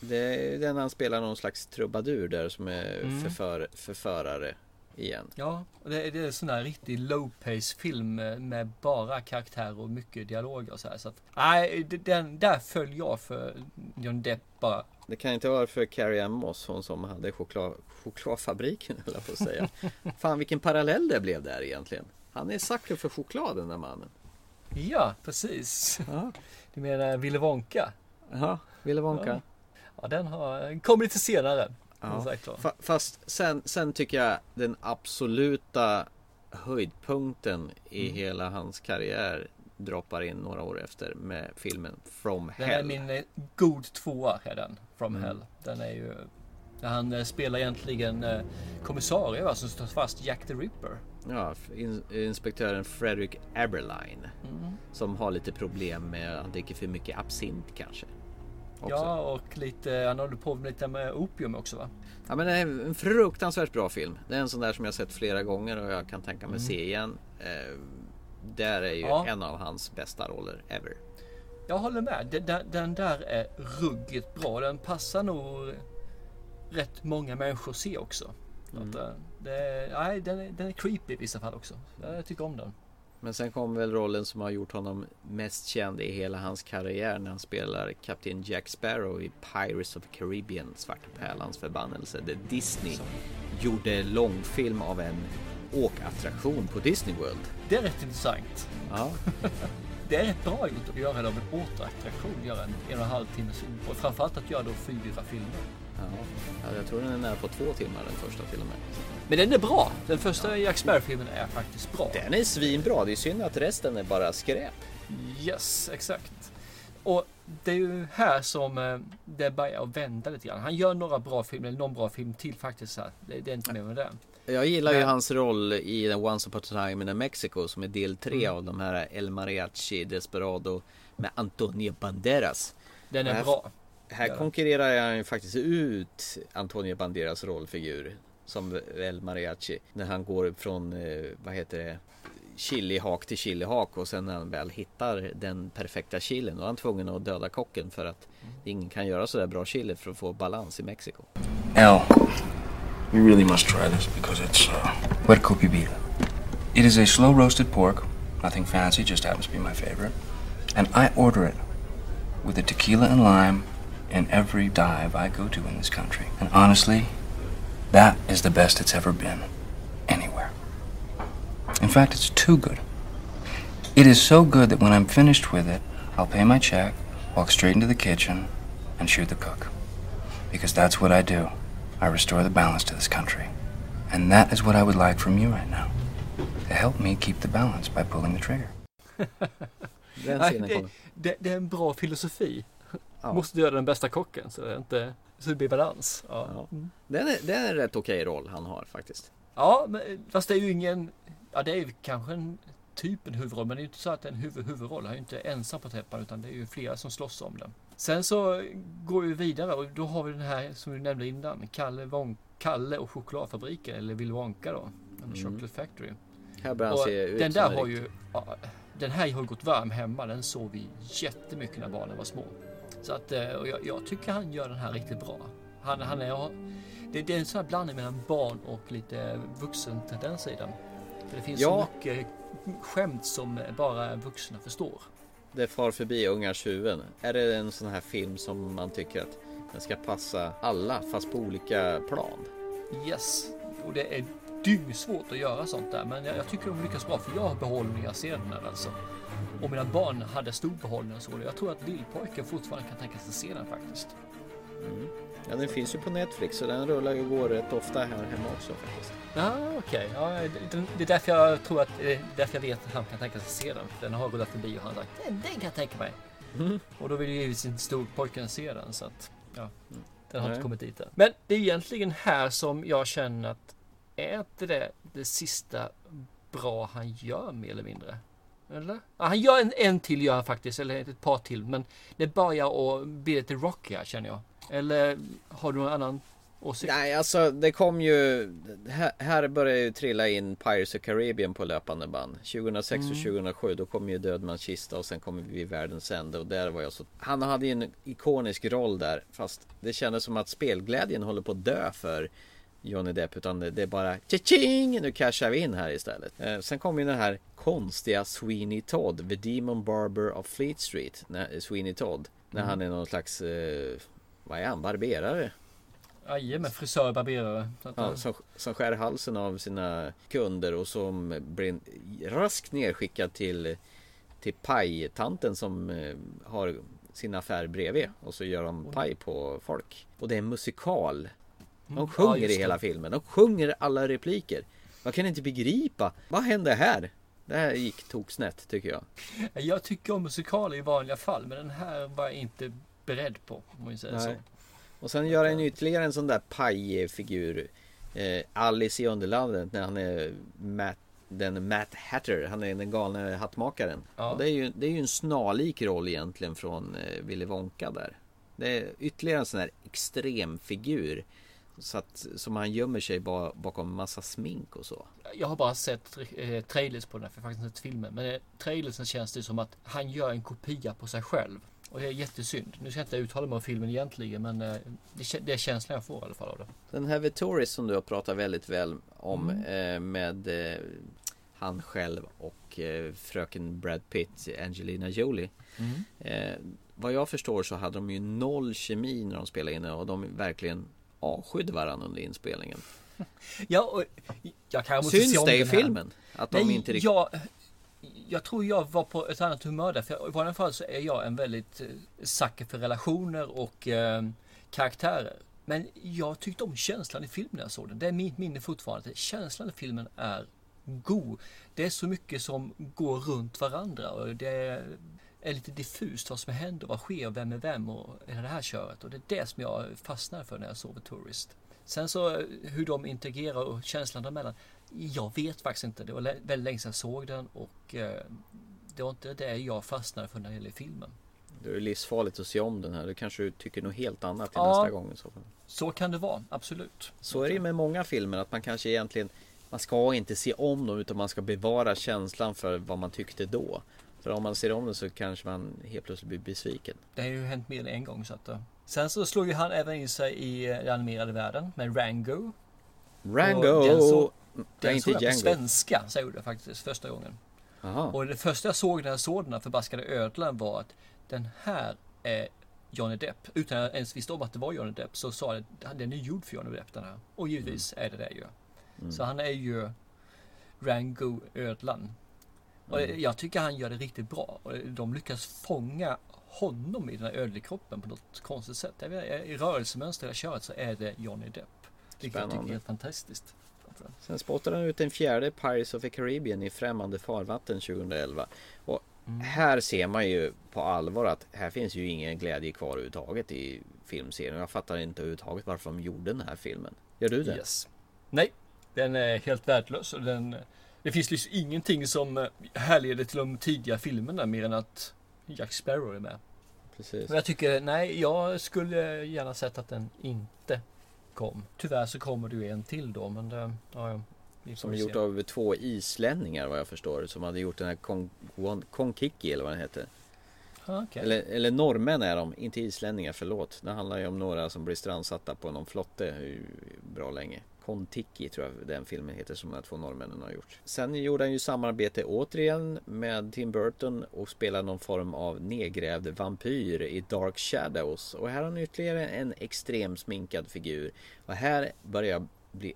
I: Det är den han spelar någon slags trubadur där som är
H: Mm.
I: förför, förförare igen.
H: Ja, det, är- det är sån här riktig low pace film med, bara karaktärer och mycket dialoger och så här. Så att, nej, den, där föll jag för John Depp bara.
I: Det kan inte vara för Carrie Ann Moss, hon som hade choklad, chokladfabriken höll jag på att säga. Fan vilken parallell det blev där egentligen. Han är sucker för choklad den där mannen.
H: Ja, precis. Du menar Willy Wonka?
I: Ja, Willy Wonka.
H: Ja, ja den har, kom lite senare.
I: Ja. Fast sen, sen tycker jag den absoluta höjdpunkten i
H: Mm.
I: hela hans karriär droppar in några år efter med filmen From
H: Den är
I: Hell.
H: min eh, god tvåa är den, From
I: Mm.
H: Hell. Den är ju, där han eh, spelar egentligen eh, kommissarie va, som står fast Jack the Ripper.
I: Ja, in, inspektören Frederick Aberline.
H: Mm.
I: Som har lite problem med att han dricker för mycket absint kanske. Också.
H: Ja, och lite, han håller på med lite med opium också va?
I: Ja men det är en fruktansvärt bra film. Det är en sån där som jag sett flera gånger och jag kan tänka mig
H: Mm.
I: se igen. Eh, där är ju
H: Ja.
I: en av hans bästa roller ever.
H: Jag håller med. Den där är ruggigt bra. Den passar nog rätt många människor att se också.
I: Mm.
H: Att, eh, det, nej, den, är, den är creepy i vissa fall också. Jag tycker om den.
I: Men sen kom väl rollen som har gjort honom mest känd i hela hans karriär när han spelar kapten Jack Sparrow i Pirates of the Caribbean, Svarta Pärlans förbannelse. Där Disney gjorde långfilm av en åkattraktion på Disney World.
H: Det är rätt intressant.
I: Ja.
H: Det är rätt bra gjort att göra det av en återattraktion. Göra en en och en halv timmes och framförallt att göra då fyra filmer.
I: Ja, ja, jag tror den är nära på två timmar den första till och med.
H: Men den är bra. Den första Jack Sparrow-filmen är faktiskt bra.
I: Den är svinbra, det är synd att resten är bara skräp.
H: Yes, exakt. Och det är ju här som eh, det börjar vända lite grann. Han gör några bra filmer, eller någon bra film till faktiskt. Här. Det, det är inte mer med det.
I: Jag gillar ju
H: Men-
I: hans roll i Once upon a time in Mexico som är del tre
H: Mm.
I: av de här El Mariachi Desperado med Antonio Banderas.
H: Den är
I: här,
H: bra.
I: Här konkurrerar han ju faktiskt ut Antonio Banderas rollfigur som El Mariachi. När han går från, eh, vad heter det, chilihak till chilihak och sen när han väl hittar den perfekta chilen då är han tvungen att döda kocken för att ingen kan göra sådär bra chili för att få balans i Mexiko.
Y: Al, you really must try this because it's uh, puerco pibita. It is a slow roasted pork, nothing fancy, just happens to be my favorite. And I order it with a tequila and lime in every dive I go to in this country. And honestly, that is the best it's ever been anywhere. In fact, it's too good. It is so good that when I'm finished with it, I'll pay my check, walk straight into the kitchen, and shoot the cook. Because that's what I do. I restore the balance to this country. And that is what I would like from you right now. To help me keep the balance by pulling the trigger.
I: Den
H: Nej,
I: scenen
H: det,
I: kommer.
H: det, det är en bra filosofi.
I: Ja.
H: Måste döda den bästa kocken så det, inte, så det blir balans. Ja.
I: Ja. Den är, den är en rätt okej roll han har faktiskt.
H: Ja, men, fast det är ju ingen... Ja, det är ju kanske en typ en huvudroll, men det är ju inte så att det är en huvud, huvudroll. Han är ju inte ensam på täppan, utan det är ju flera som slåss om den. Sen så går vi vidare och då har vi den här som vi nämnde innan, Kalle, Won- Kalle och chokladfabriken, eller Willy Wonka då,
I: Mm.
H: Chocolate Factory.
I: Här börjar han se ut
H: den där har ju, ja, den här har gått varm hemma, den såg vi jättemycket när barnen var små. Så att, eh, och jag, jag tycker han gör den här riktigt bra. Han, han är, det, det är en sån här blandning mellan barn och lite vuxen tendens i den. För det finns
I: Ja.
H: så mycket skämt som bara vuxna förstår.
I: Det far förbi ungar tjuven. Är det en sån här film som man tycker att Den ska passa alla fast på olika plan.
H: Yes, och det är dyngsvårt att göra sånt där. Men jag, jag tycker de lyckas bra för jag har behållning när jag ser den här alltså. Och mina barn hade stor behållning och så. Jag tror att lillpojken fortfarande kan tänka sig att se den faktiskt.
I: Mm. Ja, den finns ju på Netflix så den rullar ju går rätt ofta här hemma också faktiskt.
H: Ja, okej. Okay. Ja, det, det är därför jag tror att det är därför jag vet att han kan tänka sig att se den. Den har rullat förbi och han har sagt den, den kan jag tänka mig. Mm. Och då vill ju givetvis inte storpojken se den så att ja, den har
I: Nej.
H: inte kommit dit än. Men det är egentligen här som jag känner att är inte det det sista bra han gör mer eller mindre? Eller? Ja, han gör en, en till gör han faktiskt, eller ett par till. Men det börjar att bli lite rockigare känner jag. Eller har du någon annan åsikt?
I: Nej, alltså det kom ju... Här, här börjar ju trilla in Pirates of Caribbean på löpande band. 2006 och
H: Mm.
I: 2007 då kom ju Dödmans kista och sen kom vi Världens ände och där var jag så... Han hade ju en ikonisk roll där fast det kändes som att spelglädjen håller på att dö för Johnny Depp utan det, är bara tjing Nu cashar vi in här istället. Eh, sen kom ju den här konstiga Sweeney Todd, The Demon Barber of Fleet Street. Sweeney Todd. När
H: Mm.
I: han är någon slags... Eh, vad är han? Barberare?
H: Jajamän, frisör, barberare.
I: Ja,
H: eh,
I: som, som skär halsen av sina kunder och som blir raskt nerskickad till, till pajtanten som har sin affär bredvid och så gör de paj på folk. Och det är en musikal. De
H: Mm. Ja,
I: sjunger
H: just
I: i hela filmen. De sjunger alla repliker. Man kan inte begripa. Vad hände här? Det här gick tok snett tycker jag.
H: Jag tycker om musikaler i vanliga fall, men den här var jag inte beredd på. Om jag säger så.
I: Och sen gör han ytterligare en sån där pajfigur. Eh, Alice i Underlandet när han är Matt, den Matt Hatter. Han är den galne hattmakaren.
H: Ja.
I: Det, är ju, det är ju en snarlik roll egentligen från eh, Willy Wonka där. Det är ytterligare en sån här extrem figur. Så att, som han gömmer sig ba, bakom massa smink och så.
H: Jag har bara sett eh, trailers på den här, för jag har faktiskt inte sett filmen. Men eh, trailersen känns det som att han gör en kopia på sig själv. Och det är jättesynd. Nu ska jag inte uttala mig om filmen egentligen, men eh, det, det är känslan jag får i alla fall av det.
I: Den här The Tourist som du har pratat väldigt väl om
H: Mm.
I: eh, med eh, han själv och fröken Brad Pitt, Angelina Jolie.
H: Mm.
I: Vad jag förstår så hade de ju noll kemi när de spelade in det och de verkligen avskydde varandra under inspelningen.
H: Ja, och jag kanske måste
I: Syns
H: se om
I: det i filmen? Att de
H: Nej,
I: inte riktigt...
H: jag, jag tror jag var på ett annat humör där. För i vanliga fall så är jag en väldigt eh, sucker för relationer och eh, karaktärer. Men jag tyckte om känslan i filmen när jag såg den. Det är mitt minne fortfarande. Känslan i filmen är god. Det är så mycket som går runt varandra och det är lite diffust vad som händer, vad sker, vem är vem och hela det här köret. Och det är det som jag fastnar för när jag The Tourist. Sen så eh, hur de integrerar och känslan däremellan. Jag vet faktiskt inte. Det var väldigt länge sedan jag såg den och eh, det var inte det jag fastnade för när det gäller filmen.
I: Det är livsfarligt att se om den här. Du kanske tycker något helt annat till
H: Ja.
I: nästa gång. Så.
H: Så kan det vara, absolut.
I: så är det ju med många filmer att man kanske egentligen man ska inte se om dem utan man ska bevara känslan för vad man tyckte då. För om man ser om den så kanske man helt plötsligt blir besviken.
H: Det har ju hänt mer än en gång. Så att, eh. Sen så slog ju han även in sig i eh, den animerade världen med Rango.
I: Rango!
H: Den, så,
I: Nej,
H: den
I: inte
H: såg jag på svenska, så jag gjorde faktiskt första gången.
I: Aha.
H: Och det första jag såg när jag såg den här förbaskade ödlan var att den här är Johnny Depp. Utan att jag ens visste om att det var Johnny Depp så sa jag att den är gjord för Johnny Depp den här. Och givetvis är det det ju.
I: Mm.
H: Så han är ju Rango ödlan. Och
I: Mm.
H: jag tycker han gör det riktigt bra. Och de lyckas fånga honom i den här ödlekroppen på något konstigt sätt. Vet, I rörelsemönster jag köret så är det Johnny Depp. Vilket jag tycker är
I: Spännande.
H: helt fantastiskt.
I: Sen spottade han ut en fjärde Pirates of the Caribbean i främmande farvatten 2011. Och
H: Mm.
I: här ser man ju på allvar att här finns ju ingen glädje kvar överhuvudtaget i filmserien. Jag fattar inte överhuvudtaget varför de gjorde den här filmen. Gör du det?
H: Yes. Nej, den är helt värdelös. Och den, det finns liksom ingenting som eh, härleder till de tidiga filmerna mer än att Jack Sparrow är med.
I: Precis.
H: Men jag tycker, nej, jag skulle gärna sett att den inte kom. Tyvärr så kommer det ju en till då, men det, ja, ja.
I: Som är gjort av två islänningar vad jag förstår. Som hade gjort den här Kon- Kon- Konkiki eller vad den heter.
H: Ah, okej.
I: Eller, eller norrmän är de, inte islänningar, förlåt. Det handlar ju om några som blir strandsatta på någon flotte hur bra länge. Kon-Tiki tror jag den filmen heter som de här två norrmännen har gjort. Sen gjorde han ju samarbete återigen med Tim Burton och spelade någon form av nedgrävd vampyr i Dark Shadows. Och här har han ytterligare en extrem sminkad figur. Och här börjar jag bli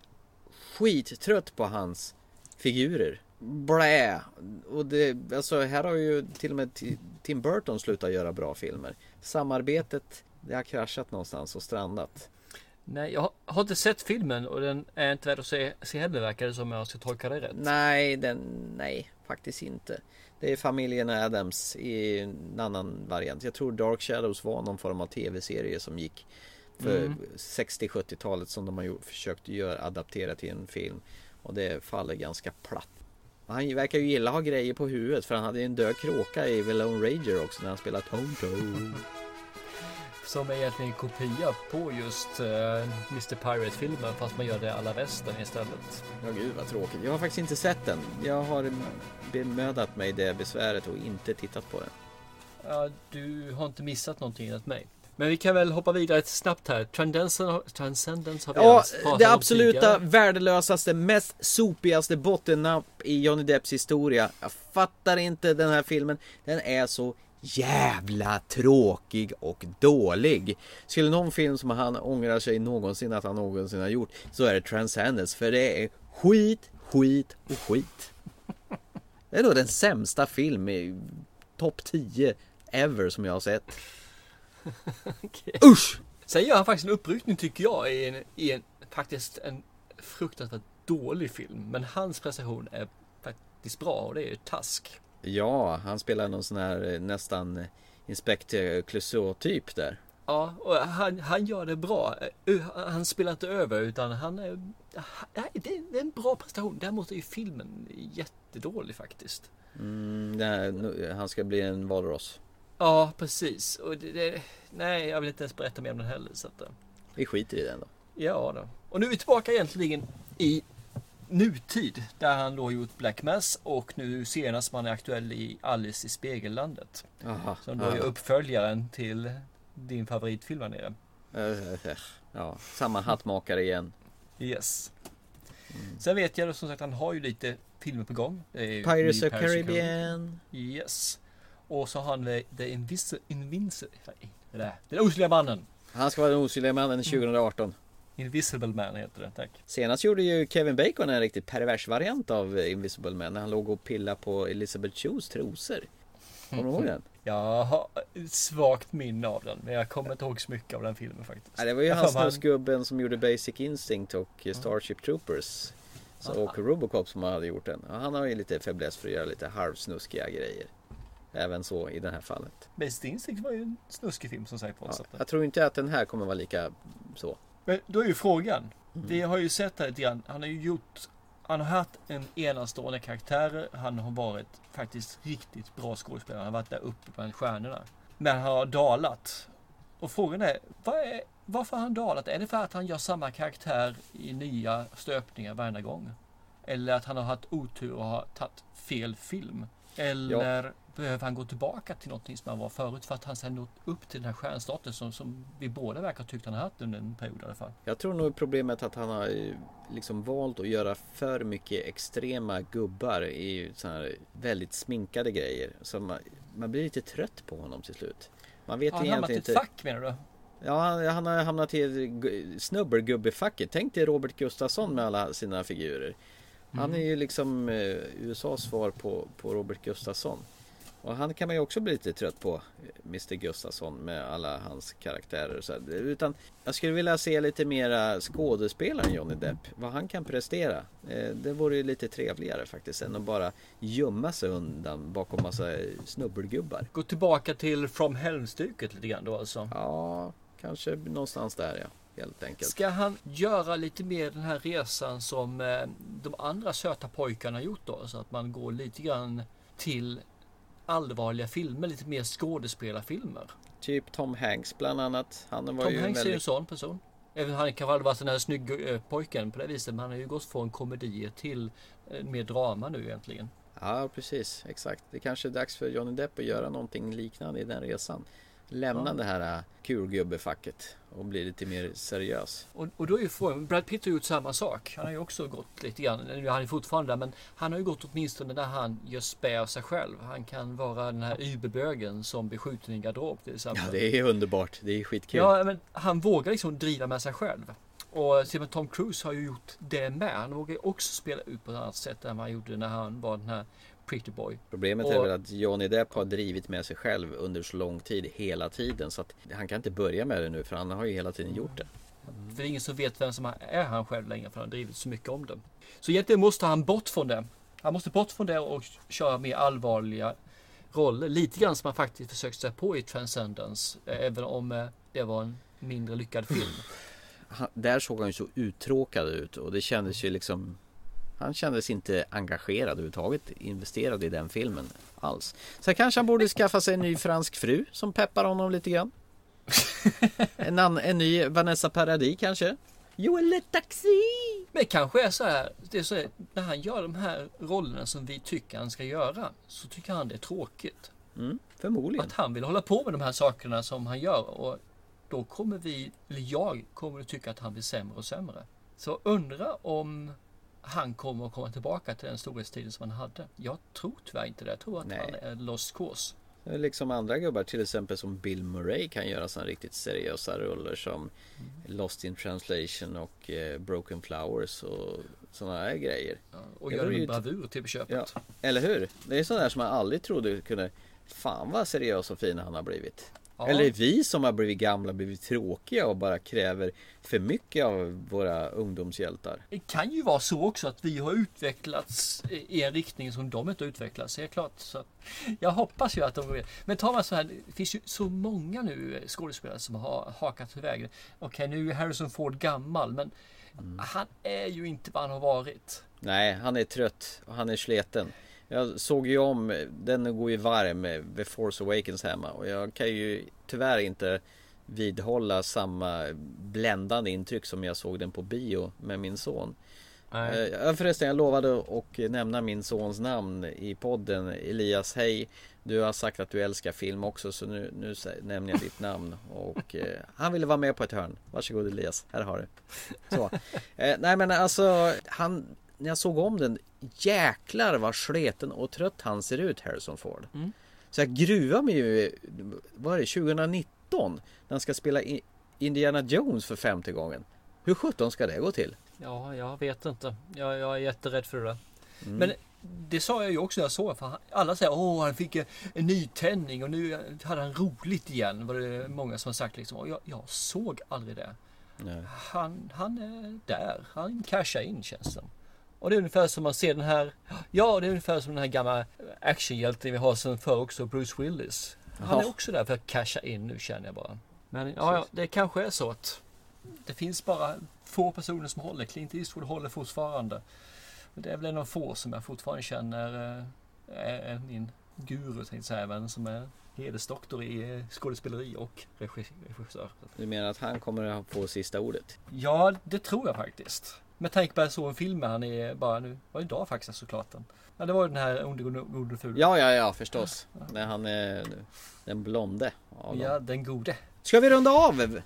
I: skittrött på hans figurer. Blä! Och det, alltså här har ju till och med Tim Burton slutat göra bra filmer. Samarbetet, det har kraschat någonstans och strandat.
H: Nej, jag har- inte sett filmen och den är inte värd att se, se heller verkar det som jag ska tolka det rätt.
I: Nej, den, nej, faktiskt inte. Det är familjen Adams i en annan variant. Jag tror Dark Shadows var någon form av tv-serie som gick för
H: Mm.
I: 60-70-talet som de har gjort, försökt göra, adaptera till en film. Och det faller ganska platt. Han verkar ju gilla ha grejer på huvudet för han hade ju en död kråka i The Lone Ranger också när han spelade Tonto.
H: Som är egentligen en kopia på just uh, Mr Pirate-filmen fast man gör det alla västern istället.
I: Ja gud vad tråkigt. Jag har faktiskt inte sett den. Jag har bemödat mig det besväret och inte tittat på den.
H: Ja, du har inte missat någonting enligt mig. Men vi kan väl hoppa vidare snabbt här. Transcendence, Transcendence har vi
I: Ja, det absoluta värdelösaste, mest sopigaste bottennapp i Johnny Depps historia. Jag fattar inte den här filmen. Den är så jävla tråkig och dålig. Skulle någon film som han ångrar sig någonsin att han någonsin har gjort så är det Transcendence. För det är skit, skit och skit. Det är nog den sämsta film i topp 10 ever som jag har sett.
H: Usch! Sen gör han faktiskt en uppryckning tycker jag i en, i en faktiskt en fruktansvärt dålig film. Men hans prestation är faktiskt bra och det är ju Tusk.
I: Ja, han spelar någon sån här eh, nästan eh, Inspector Clouseau typ där.
H: Ja, och han, han gör det bra. Han spelar inte över utan han är... Nej, det är en bra prestation. Däremot är ju filmen jättedålig faktiskt.
I: Mm, här, han ska bli en valross.
H: Ja, precis. Och det, det, nej, jag vill inte ens berätta mer om den heller. Så att, eh,
I: Vi skiter i den då.
H: ja då. Och nu är vi tillbaka egentligen i nutid. Där han då gjort Black Mass och nu senast man är aktuell i Alice i Spegellandet.
I: Aha,
H: som då är
I: aha.
H: uppföljaren till din favoritfilm här nere.
I: Eh, eh, Ja, samma hattmakare igen.
H: Yes. Sen vet jag då som sagt han har ju lite filmer på gång. Är
I: Pirates of Caribbean.
H: Yes. Och så har han The Invis- Invincible... Det där. Den osynliga mannen.
I: Han ska vara den osynliga mannen 2018.
H: Invisible Man heter det, tack.
I: Senast gjorde ju Kevin Bacon en riktigt pervers variant av Invisible Man när han låg och pillade på Elizabeth Chus trosor. Kommer du ihåg den?
H: Jag har svagt minne av den, men jag kommer inte ihåg så mycket av den filmen faktiskt.
I: Ja, det var ju
H: Jag
I: han
H: får man-
I: snusgubben som gjorde Basic Instinct och Starship Troopers. Så, och Robocop som hade gjort den. Han har ju lite fäbless för att göra lite halvsnuskiga grejer. Även så i det här fallet.
H: Basic Instinct var ju en snuskig film som sagt var.
I: Ja, jag tror inte att den här kommer vara lika så.
H: Men då är ju frågan. Vi har ju sett här lite grann. Han har ju gjort. Han har haft en enastående karaktär. Han har varit faktiskt riktigt bra skådespelare. Han har varit där uppe bland stjärnorna. Men han har dalat. Och frågan är, vad är varför har han dalat? Är det för att han gör samma karaktär i nya stöpningar varje gång? Eller att han har haft otur och har tagit fel film? Eller behöver han gå tillbaka till någonting som han var förut för att han sen nått upp till den här stjärnstatusen som, som vi båda verkar tyckt han har haft under en period i alla fall.
I: Jag tror nog problemet att han har eh, liksom valt att göra för mycket extrema gubbar i såna här väldigt sminkade grejer. Så man, man blir lite trött på honom till slut. Man vet
H: Har han hamnat i ett fack menar du?
I: Ja, han, har hamnat i gu- snubbergubbefacket. Tänk dig Robert Gustafsson med alla sina figurer. Han
H: Mm.
I: är ju liksom eh, USAs svar på, på Robert Gustafsson. Och han kan man ju också bli lite trött på, eh, Mr Gustafsson med alla hans karaktärer och så här. Utan jag skulle vilja se lite mera skådespelaren Johnny Depp, vad han kan prestera. Eh, det vore ju lite trevligare faktiskt än att bara gömma sig undan bakom massa snubbelgubbar.
H: Gå tillbaka till From Hell-stycket lite grann då alltså.
I: Ja, kanske någonstans där ja, helt enkelt.
H: Ska han göra lite mer den här resan som eh, de andra söta pojkarna har gjort då? Så att man går lite grann till allvarliga filmer, lite mer skådespelarfilmer.
I: Typ Tom Hanks bland annat. Han var
H: Tom
I: ju
H: Hanks är ju en
I: väldigt...
H: sån person. Även han kan väl vara den här snygga eh, pojken på det viset. Men han har ju gått från komedier till eh, mer drama nu egentligen.
I: Ja, precis. Exakt. Det kanske är dags för Johnny Depp att göra någonting liknande i den resan. Lämna
H: Ja.
I: det här äh, kurgubbefacket och bli lite mer seriös.
H: Och, och då är ju frågan, Brad Pitt har gjort samma sak. Han har ju också gått lite grann, han är fortfarande där, men han har ju gått åtminstone när han gör spä av sig själv. Han kan vara den här überbögen som blir skjuten i en garderob till exempel.
I: Ja, det är underbart. Det är skitkul.
H: Ja, men han vågar liksom driva med sig själv. Och till Tom Cruise har ju gjort det med. Han vågar ju också spela ut på ett annat sätt än vad han gjorde när han var den här Pretty Boy.
I: Problemet
H: Och-
I: är väl att Johnny Depp har drivit med sig själv under så lång tid, hela tiden. Så att han kan inte börja med det nu, för han har ju hela tiden gjort det.
H: Det är ingen som vet vem som är han själv längre för han har drivit så mycket om det. Så egentligen måste han bort från det. Han måste bort från det och köra mer allvarliga roller. Lite grann som han faktiskt försökt sig på i Transcendence. eh, Även om eh, det var en mindre lyckad film.
I: Han, där såg han ju så uttråkad ut och det kändes ju liksom Han kändes inte engagerad överhuvudtaget Investerad i den filmen alls. Så kanske han borde skaffa sig en ny fransk fru Som peppar honom lite grann. En, an, en ny Vanessa Paradis kanske? Joel Le Taxi!
H: Men kanske är så här, det är så här, när han gör de här rollerna som vi tycker han ska göra så tycker han det är tråkigt.
I: mm, Förmodligen.
H: Att han vill hålla på med de här sakerna som han gör och då kommer vi, eller jag kommer att tycka att han blir sämre och sämre. Så undra om han kommer att komma tillbaka till den storhetstiden som han hade. Jag tror tyvärr inte det. Jag tror att
I: Nej.
H: han är lost cause.
I: Är Liksom andra gubbar, till exempel som Bill Murray kan göra sådana riktigt seriösa roller som Lost in translation och eh, Broken Flowers och sådana här grejer.
H: Och
I: Det
H: gör
I: var
H: det
I: ju
H: med
I: inte-
H: bravur till köpet.
I: Ja, eller hur? Det är sådär som man aldrig trodde kunde Fan vad seriös och fin han har blivit.
H: Ja.
I: Eller vi som har blivit gamla blivit tråkiga och bara kräver för mycket av våra ungdomshjältar.
H: Det kan ju vara så också att vi har utvecklats i en riktning som de inte har utvecklats. Det är klart. Så jag hoppas ju att de Men tar man så här, det finns ju så många nu skådespelare som har hakat iväg. Okej, nu är Harrison Ford gammal, men han är ju inte vad han har varit.
I: Nej, han är trött och han är sleten. Jag såg ju om, den går ju varm, The Force Awakens hemma och jag kan ju tyvärr inte vidhålla samma bländande intryck som jag såg den på bio med min son.
H: Nej.
I: Eh, förresten, jag lovade att nämna min sons namn i podden. Elias, hej. Du har sagt att du älskar film också så nu, nu nämner jag ditt namn. Och eh, han ville vara med på ett hörn. Varsågod Elias, här har du. Så. Eh, nej men alltså, han, när jag såg om den, jäklar vad sleten och trött han ser ut, Harrison Ford.
H: Mm.
I: Så jag gruvar mig ju, vad är det, 2019? När han ska spela Indiana Jones för femte gången. Hur sjutton ska det gå till?
H: Ja, jag vet inte. Jag, jag är jätterädd för det där.
I: Mm.
H: Men det sa jag ju också när jag såg för Alla säger åh han fick en, nytändning och nu hade han roligt igen. Var det många som har sagt liksom. Och jag, jag såg aldrig det.
I: Nej.
H: Han, han är där. Han cashar in känns det. Och det är ungefär som man ser den här. Ja, det är ungefär som den här gamla actionhjälten vi har sen förr också, Bruce Willis. Han är också där för att casha in nu känner jag bara. Men ja, ja, det kanske är så att det finns bara få personer som håller. Clint Eastwood håller fortfarande. Men Det är väl en av få som jag fortfarande känner eh, är min guru tänkte jag säga, även som är hedersdoktor i eh, skådespeleri och regi- regissör.
I: Du menar att han kommer att få sista ordet?
H: Ja, det tror jag faktiskt. Med tanke på att jag såg en film med han är bara nu, var idag faktiskt såklart den. Ja, det var ju den här Onde gode ful.
I: Ja, ja, ja, förstås. När han är den blonde.
H: Ja, den gode.
I: Ska vi runda av?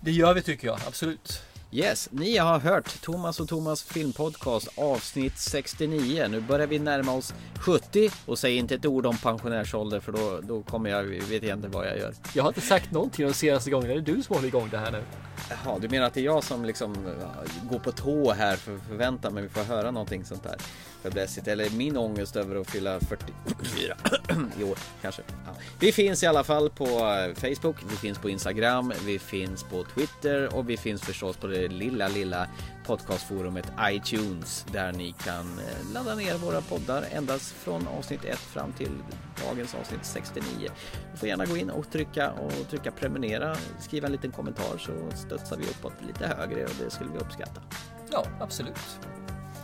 H: Det gör vi tycker jag, absolut.
I: Yes, ni har hört Thomas och Thomas filmpodcast avsnitt 69. Nu börjar vi närma oss 70 och säg inte ett ord om pensionärsålder för då, då kommer jag, vet jag inte vad jag gör.
H: Jag har inte sagt någonting de senaste gångerna. Det är du som håller igång det här nu.
I: Jaha, du menar att det är jag som liksom går på tå här för att förvänta mig att få höra någonting sånt där förblässigt. Eller min ångest över att fylla 44 i år kanske. Ja. Vi finns i alla fall på eh, Facebook, vi finns på Instagram, vi finns på Twitter och vi finns förstås på det lilla, lilla podcastforumet iTunes där ni kan eh, ladda ner våra poddar endast från avsnitt 1 fram till dagens avsnitt 69. Du får gärna gå in och trycka och trycka prenumerera, skriva en liten kommentar så studsar vi uppåt lite högre och det skulle vi uppskatta.
H: Ja, absolut.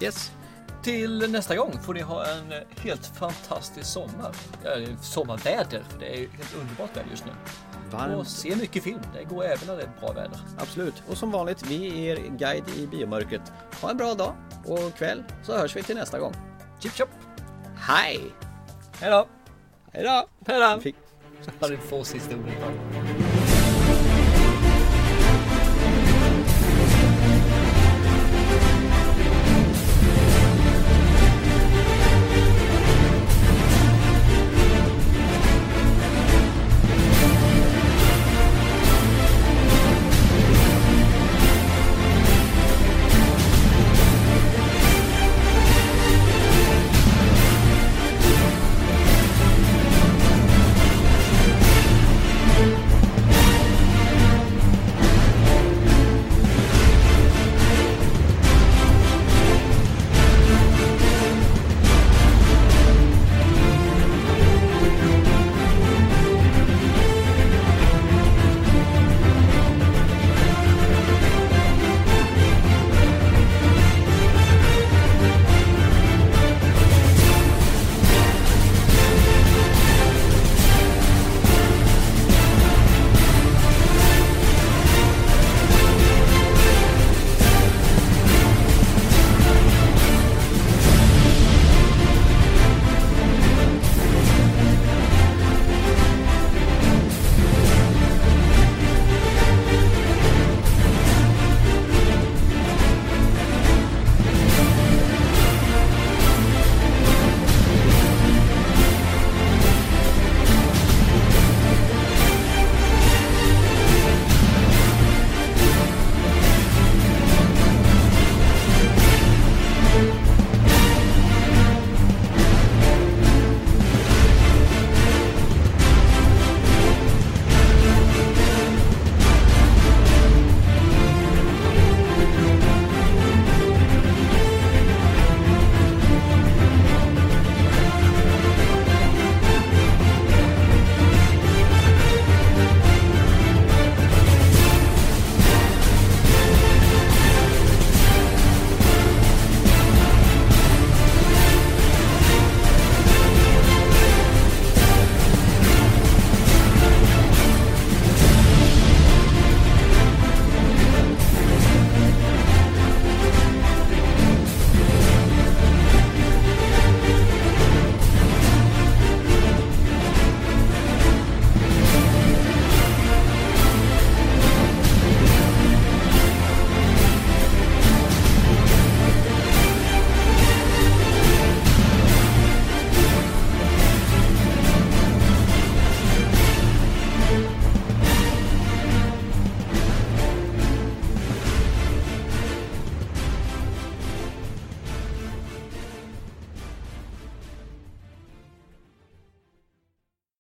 I: Yes.
H: Till nästa gång får ni ha en helt fantastisk sommar. Sommarväder, för det är helt underbart väder just nu.
I: Varmt.
H: Och se mycket film. Det går även när det är bra väder.
I: Absolut. Och som vanligt, vi är er guide i biomörkret. Ha en bra dag och kväll så hörs vi till nästa gång.
H: Chip chop!
I: Hej!
H: Hej då!
I: Hej då!
H: Hej då!
I: Fick,
H: Så hade få sista ordet.